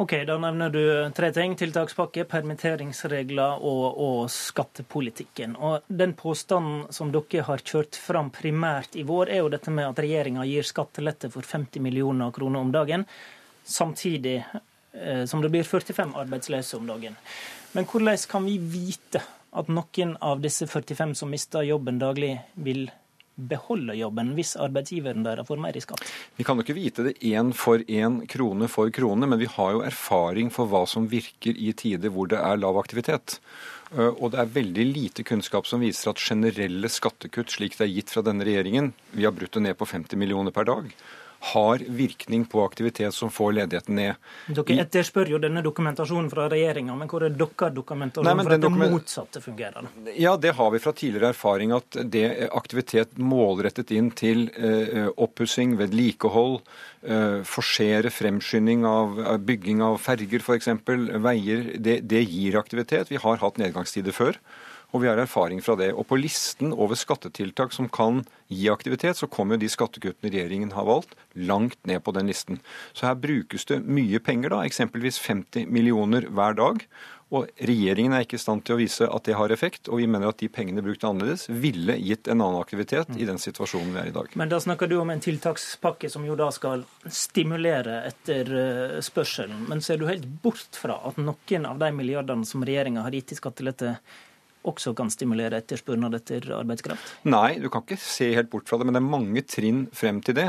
Ok, Da nevner du tre ting. Tiltakspakke, permitteringsregler og, og, skattepolitikken. Og Den påstanden som dere har kjørt fram primært i vår, er jo dette med at regjeringa gir skattelette for 50 millioner kroner om dagen, samtidig eh, som det blir 45 arbeidsløse om dagen. Men hvordan kan vi vite at noen av disse 45 som mister jobben daglig, vil beholde jobben hvis arbeidsgiveren deres får mer i skatt? Vi kan jo ikke vite det én for én, krone for krone, men vi har jo erfaring for hva som virker i tider hvor det er lav aktivitet. Eh, og det er veldig lite kunnskap som viser at generelle skattekutt, slik det er gitt fra denne regjeringen, vi har brutt det ned på 50 millioner per dag, har virkning på aktivitet som får ledigheten ned. Dere etterspør jo denne dokumentasjonen fra regjeringa, men hvor er deres dokumentasjon for at det motsatte fungerer? Ja, Det har vi fra tidligere erfaring at det er aktivitet målrettet inn til eh, oppussing, vedlikehold, eh, forsere fremskynding av bygging av ferger f.eks., veier, det, det gir aktivitet. Vi har hatt nedgangstider før. Og vi har erfaring fra det. Og på listen over skattetiltak som kan gi aktivitet, så kommer jo de skattekuttene regjeringen har valgt, langt ned på den listen. Så her brukes det mye penger, da, eksempelvis 50 millioner hver dag. Og regjeringen er ikke i stand til å vise at det har effekt, og vi mener at de pengene brukt annerledes ville gitt en annen aktivitet i den situasjonen vi er i dag. Men da snakker du om en tiltakspakke som jo da skal stimulere etter eh, spørselen. Men ser du helt bort fra at noen av de milliardene som regjeringa har gitt i skattelette, også kan stimulere etterspørsel etter arbeidskraft? Nei, du kan ikke se helt bort fra det, men det er mange trinn frem til det.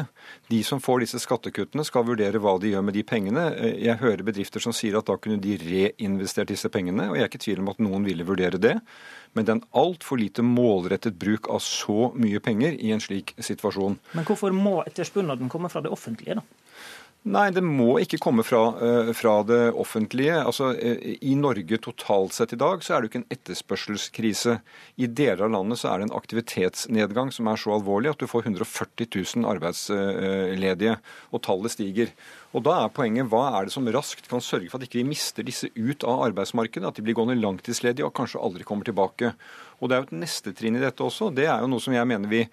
De som får disse skattekuttene skal vurdere hva de gjør med de pengene. Jeg hører bedrifter som sier at da kunne de reinvestert disse pengene, og jeg er ikke i tvil om at noen ville vurdere det. Men det er en altfor lite målrettet bruk av så mye penger i en slik situasjon. Men hvorfor må etterspørselen komme fra det offentlige, da? Nei, det må ikke komme fra, eh, fra, det offentlige. Altså, eh, I Norge totalt sett i dag så er det jo ikke en etterspørselskrise. I deler av landet så er det en aktivitetsnedgang som er så alvorlig at du får 140 000 arbeidsledige, og tallet stiger. Og Da er poenget hva er det som raskt kan sørge for at ikke vi mister disse ut av arbeidsmarkedet, at de blir gående langtidsledige og kanskje aldri kommer tilbake. Og Det er jo et neste trinn i dette også. Det er jo noe som jeg mener vi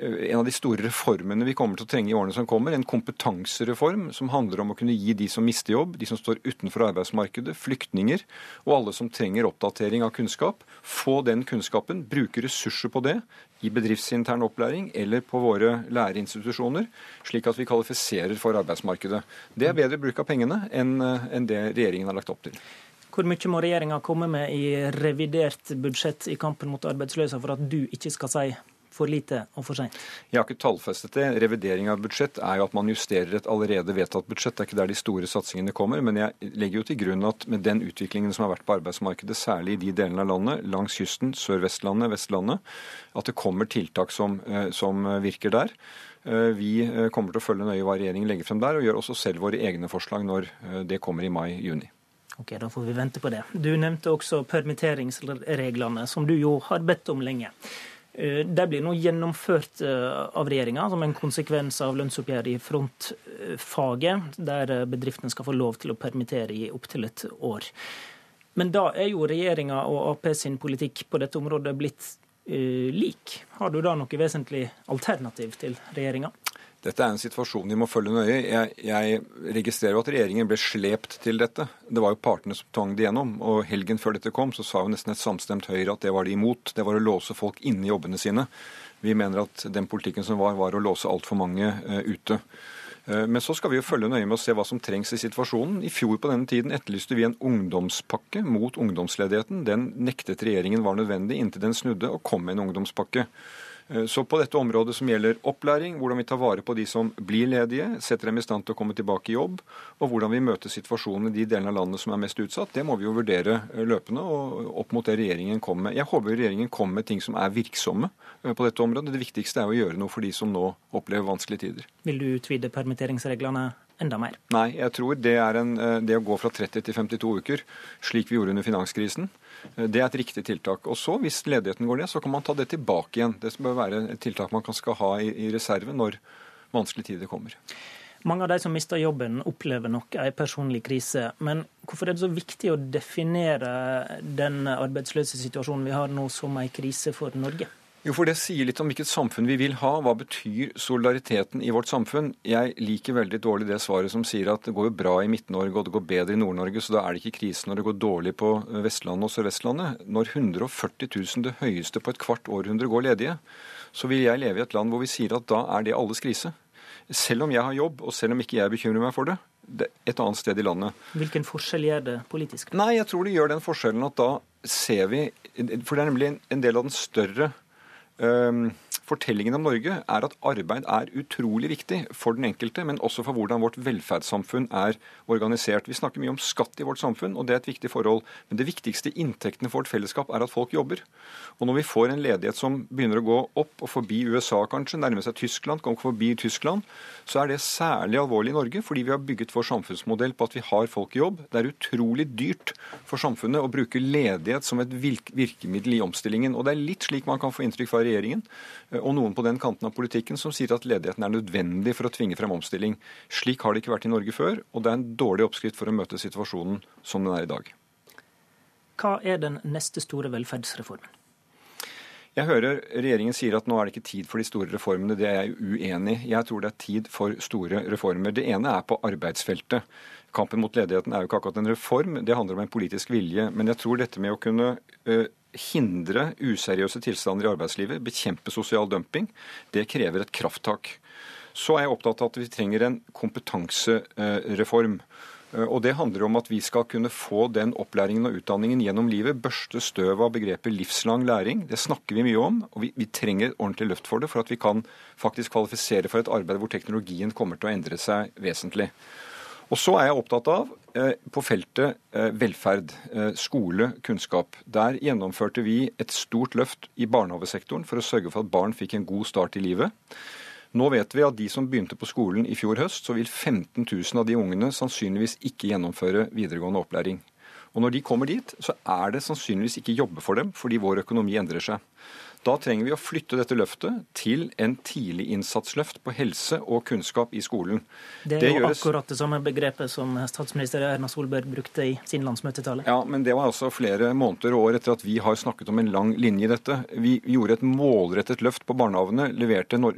en av de store reformene vi kommer til å trenge i årene som kommer. En kompetansereform som handler om å kunne gi de som mister jobb, de som står utenfor arbeidsmarkedet, flyktninger og alle som trenger oppdatering av kunnskap, få den kunnskapen, bruke ressurser på det i bedriftsintern opplæring eller på våre læreinstitusjoner, slik at vi kvalifiserer for arbeidsmarkedet. Det er bedre bruk av pengene enn det regjeringen har lagt opp til. Hvor mye må regjeringa komme med i revidert budsjett i kampen mot arbeidsløse for at du ikke skal si for lite og for seint? Jeg har ikke tallfestet det. Revidering av budsjett er jo at man justerer et allerede vedtatt budsjett. Det er ikke der de store satsingene kommer. Men jeg legger jo til grunn at med den utviklingen som har vært på arbeidsmarkedet, særlig i de delene av landet, langs kysten, Sør-Vestlandet, Vestlandet, at det kommer tiltak som, eh, som virker der. Eh, vi eh, kommer til å følge nøye hva regjeringen legger frem der, og gjør også selv våre egne forslag når det kommer i mai-juni. Ok, Da får vi vente på det. Du nevnte også permitteringsreglene, som du jo har bedt om lenge. Eh, det blir nå gjennomført eh, av regjeringa som en konsekvens av lønnsoppgjøret i frontfaget, der eh, bedriftene skal få lov til å permittere i opptil et år. Men da er jo regjeringa og Ap sin politikk på dette området blitt lik. Har du da noe vesentlig alternativ til regjeringa? Dette er en situasjon vi må følge nøye. Jeg, jeg registrerer jo at regjeringen ble slept til dette. Det var jo partene som tvang det gjennom. Og helgen før dette kom, så sa jo nesten et samstemt Høyre at det var de imot. Det var å låse folk inne i jobbene sine. Vi mener at den politikken som var, var å låse altfor mange uh, ute. Uh, men så skal vi jo følge nøye med å se hva som trengs i situasjonen. I fjor på denne tiden etterlyste vi en ungdomspakke mot ungdomsledigheten. Den nektet regjeringen var nødvendig inntil den snudde og kom med en ungdomspakke. Eh, så på dette området som gjelder opplæring, hvordan vi tar vare på de som blir ledige, setter dem i stand til å komme tilbake i jobb, og hvordan vi møter situasjonen i de delene av landet som er mest utsatt, det må vi jo vurdere eh, løpende og opp mot det regjeringen kommer med. Jeg håper regjeringen kommer med ting som er virksomme eh, på dette området. Det viktigste er å gjøre noe for de som nå opplever vanskelige tider. Vil du utvide permitteringsreglene enda mer? Nei, jeg tror det er en, det å gå fra 30 til 52 uker, slik vi gjorde under finanskrisen, det er et riktig tiltak. Og så, hvis ledigheten går ned, så kan man ta det tilbake igjen. Det bør være et tiltak man skal ha i, i reserve når vanskelige tider kommer. Mange av de som mister jobben, opplever nok en personlig krise. Men hvorfor er det så viktig å definere den arbeidsløse situasjonen vi har nå, som en krise for Norge? Jo, for Det sier litt om hvilket samfunn vi vil ha. Hva betyr solidariteten i vårt samfunn? Jeg liker veldig dårlig det svaret som sier at det går jo bra i Midt-Norge og det går bedre i Nord-Norge, så da er det ikke krise når det går dårlig på Vestlandet og Sør-Vestlandet. Når 140 000, det høyeste på et kvart århundre, går ledige, så vil jeg leve i et land hvor vi sier at da er det alles krise. Selv om jeg har jobb, og selv om ikke jeg bekymrer meg for det, det et annet sted i landet. Hvilken forskjell gjør det politisk? Nei, jeg tror det gjør den forskjellen at da ser vi For det er nemlig en del av den større Um, fortellingen om Norge er at arbeid er utrolig viktig for den enkelte, men også for hvordan vårt velferdssamfunn er organisert. Vi snakker mye om skatt i vårt samfunn, og det er et viktig forhold. Men det viktigste inntektene for vårt fellesskap er at folk jobber. Og når vi får en ledighet som begynner å gå opp og forbi USA kanskje, nærme seg Tyskland, kommer forbi Tyskland, så er det særlig alvorlig i Norge, fordi vi har bygget vår samfunnsmodell på at vi har folk i jobb. Det er utrolig dyrt for samfunnet å bruke ledighet som et virkemiddel i omstillingen. Og det er litt slik man kan få inntrykk fra regjeringen og noen på den kanten av politikken som sier at ledigheten er nødvendig for å tvinge frem omstilling. Slik har det ikke vært i Norge før, og det er en dårlig oppskrift for å møte situasjonen som den er i dag. Hva er den neste store velferdsreformen? Jeg hører regjeringen sier at nå er det ikke tid for de store reformene. Det er jeg uenig i. Jeg tror det er tid for store reformer. Det ene er på arbeidsfeltet. Kampen mot ledigheten er jo ikke akkurat en reform, det handler om en politisk vilje. Men jeg tror dette med å kunne uh, hindre useriøse tilstander i arbeidslivet, bekjempe sosial dumping, det krever et krafttak. Så er jeg opptatt av at vi trenger en kompetansereform. Uh, og Det handler om at vi skal kunne få den opplæringen og utdanningen gjennom livet. Børste støv av begrepet livslang læring. Det snakker vi mye om. og Vi, vi trenger et ordentlig løft for det, for at vi kan faktisk kvalifisere for et arbeid hvor teknologien kommer til å endre seg vesentlig. Og så er jeg opptatt av, eh, på feltet eh, velferd, eh, skole, kunnskap. Der gjennomførte vi et stort løft i barnehagesektoren for å sørge for at barn fikk en god start i livet. Nå vet vi at de som begynte på skolen i fjor høst, så vil 15 000 av de ungene sannsynligvis ikke gjennomføre videregående opplæring. Og når de kommer dit, så er det sannsynligvis ikke jobbe for dem, fordi vår økonomi endrer seg. Da trenger vi å flytte dette løftet til en tidlig innsatsløft på helse og kunnskap i skolen. Det er det jo gjøres... akkurat det samme begrepet som statsminister Erna Solberg brukte i sin landsmøtetale. Ja, men det var altså flere måneder og år etter at vi har snakket om en lang linje i dette. Vi gjorde et målrettet løft på barnehagene,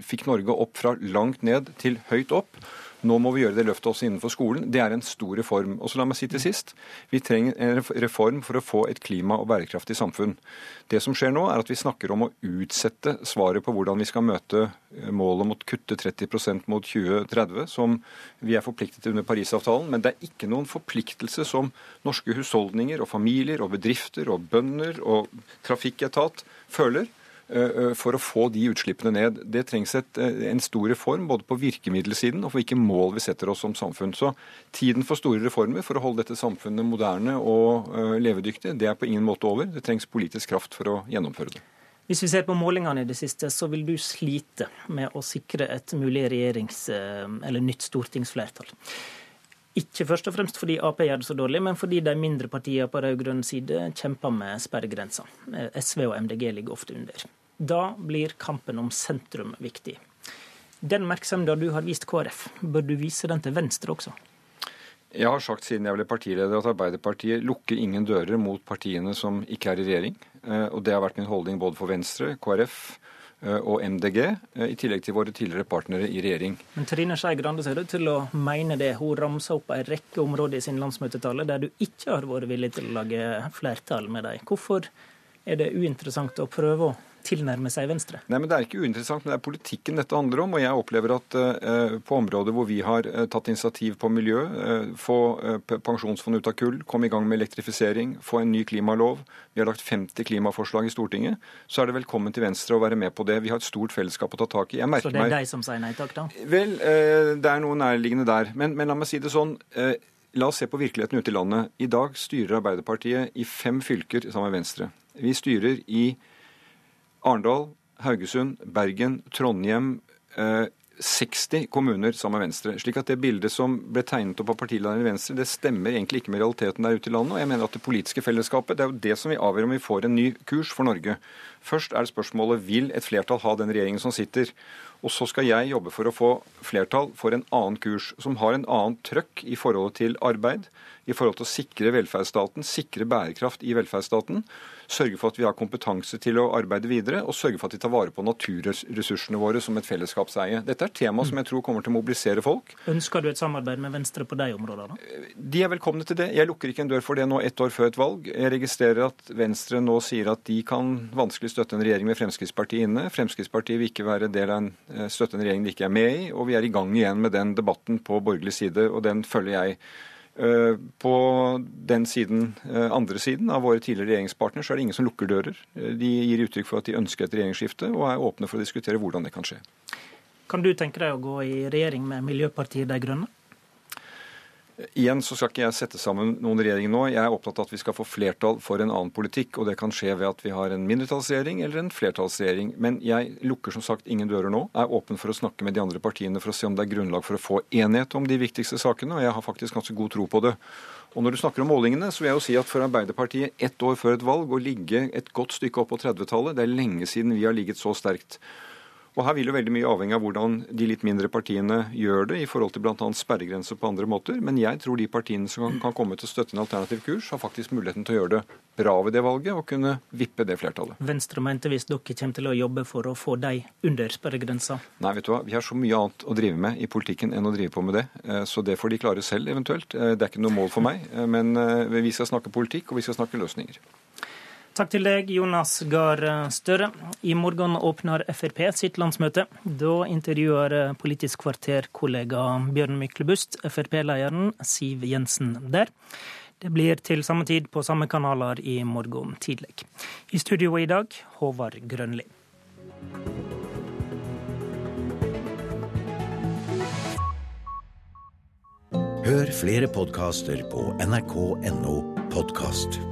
fikk Norge opp fra langt ned til høyt opp. Nå må vi gjøre det løftet også innenfor skolen. Det er en stor reform. Og så la meg si til sist, Vi trenger en reform for å få et klima- og bærekraftig samfunn. Det som skjer nå, er at vi snakker om å utsette svaret på hvordan vi skal møte eh, målet om å kutte 30% mot 2030, som vi er forpliktet til under Parisavtalen. Men det er ikke noen forpliktelse som norske husholdninger og familier og bedrifter og bønder og trafikketat føler for å få de utslippene ned. Det trengs et, eh, en stor reform både på virkemiddelsiden og for hvilke mål vi setter oss som samfunn. Så tiden for store reformer for å holde dette samfunnet moderne og levedyktig, det er på ingen måte over. Det trengs politisk kraft for å gjennomføre det. Hvis vi ser på målingene i det siste, så vil du slite med å sikre et mulig regjerings- eller nytt stortingsflertall. Ikke først og fremst fordi Ap gjør det så dårlig, men fordi de mindre partiene på rød-grønn side kjemper med sperregrensa. SV og MDG ligger ofte under. Da blir kampen om sentrum viktig. Den oppmerksomheten du har vist KrF, bør du vise den til Venstre også? Jeg har sagt siden jeg ble partileder at Arbeiderpartiet lukker ingen dører mot partiene som ikke er i regjering. Eh, og Det har vært min holdning både for Venstre, KrF eh, og MDG, eh, i tillegg til våre tidligere partnere i regjering. Men Trine Skei Grande ser ut til å mene det. Hun ramsa opp en rekke områder i sin landsmøtetale der du ikke har vært villig til å lage flertall med dem. Hvorfor er det uinteressant å prøve å tilnærme seg Venstre? Nei, men Det er ikke uinteressant, men det er politikken dette handler om. Og jeg opplever at uh, på områder hvor vi har uh, tatt initiativ på miljø, uh, få pensjonsfond ut av kull, komme i gang med elektrifisering, få en ny klimalov, vi har lagt 50 klimaforslag i Stortinget, så er det velkommen til Venstre å være med på det. Vi har et stort fellesskap å ta tak i. så det er meg... deg som sier nei takk, da? Vel, det er noe nærliggende der. Men, men la meg si det sånn. La oss se på virkeligheten ute i landet. I dag styrer Arbeiderpartiet i fem fylker sammen med Venstre. Vi styrer i Arendal, Haugesund, Bergen, Trondheim. 60 eh, kommuner sammen med Venstre. slik at det bildet som ble tegnet opp av partilederen i Venstre, det stemmer egentlig ikke med realiteten der ute i landet. Og jeg mener at det politiske fellesskapet det er jo det som vil avgjøre om vi får en ny kurs for Norge. Først er det spørsmålet vil et flertall ha den regjeringen som sitter. Og så skal jeg jobbe for å få flertall for en annen kurs, som har en annen trøkk i forholdet til arbeid, i forhold til å sikre velferdsstaten, sikre bærekraft i velferdsstaten, sørge for at vi har kompetanse til å arbeide videre, og sørge for at vi tar vare på naturressursene våre som et fellesskapseie. Dette er et tema som jeg tror kommer til å mobilisere folk. Ønsker du et samarbeid med Venstre på de områdene? De er velkomne til det. Jeg lukker ikke en dør for det nå ett år før et valg. Jeg registrerer at Venstre nå sier at de kan vanskelig støtte en regjering med Fremskrittspartiet inne. Fremskrittspartiet vil ikke være del av en eh, støtte en regjering de ikke er med i, og vi er i gang igjen med den debatten på borgerlig side, og den følger jeg. Eh, på den siden, eh, andre siden av våre tidligere regjeringspartnere er det ingen som lukker dører. Eh, de gir uttrykk for at de ønsker et regjeringsskifte, og er åpne for å diskutere hvordan det kan skje. Kan du tenke deg å gå i regjering med Miljøpartiet De Grønne? Igjen så skal ikke jeg sette sammen noen regjering nå. Jeg er opptatt av at vi skal få flertall for en annen politikk, og det kan skje ved at vi har en mindretallsregjering eller en flertallsregjering. Men jeg lukker som sagt ingen dører nå. Er åpen for å snakke med de andre partiene for å se om det er grunnlag for å få enighet om de viktigste sakene, og jeg har faktisk ganske god tro på det. Og når du snakker om målingene, så vil jeg jo si at for Arbeiderpartiet ett år før et valg å ligge et godt stykke opp på 30-tallet, det er lenge siden vi har ligget så sterkt. Og Her vil jo veldig mye avhenge av hvordan de litt mindre partiene gjør det i forhold til bl.a. sperregrenser på andre måter. Men jeg tror de partiene som kan komme til å støtte en alternativ kurs, har faktisk muligheten til å gjøre det bra ved det valget og kunne vippe det flertallet. Venstre mente hvis dere kommer til å jobbe for å få de under sperregrensa? Nei, vet du hva. Vi har så mye annet å drive med i politikken enn å drive på med det. Eh, så det får de klare selv eventuelt. Eh, det er ikke noe mål for meg. Eh, men vi skal snakke politikk, og vi skal snakke løsninger. Takk til deg, Jonas Gahr Støre. I morgen åpner Frp sitt landsmøte. Da intervjuer Politisk kvarter-kollega Bjørn Myklebust Frp-lederen Siv Jensen der. Det blir til samme tid på samme kanaler i morgen tidlig. I studio i dag, Håvard Grønli. Hør flere podkaster på nrk.no podkast.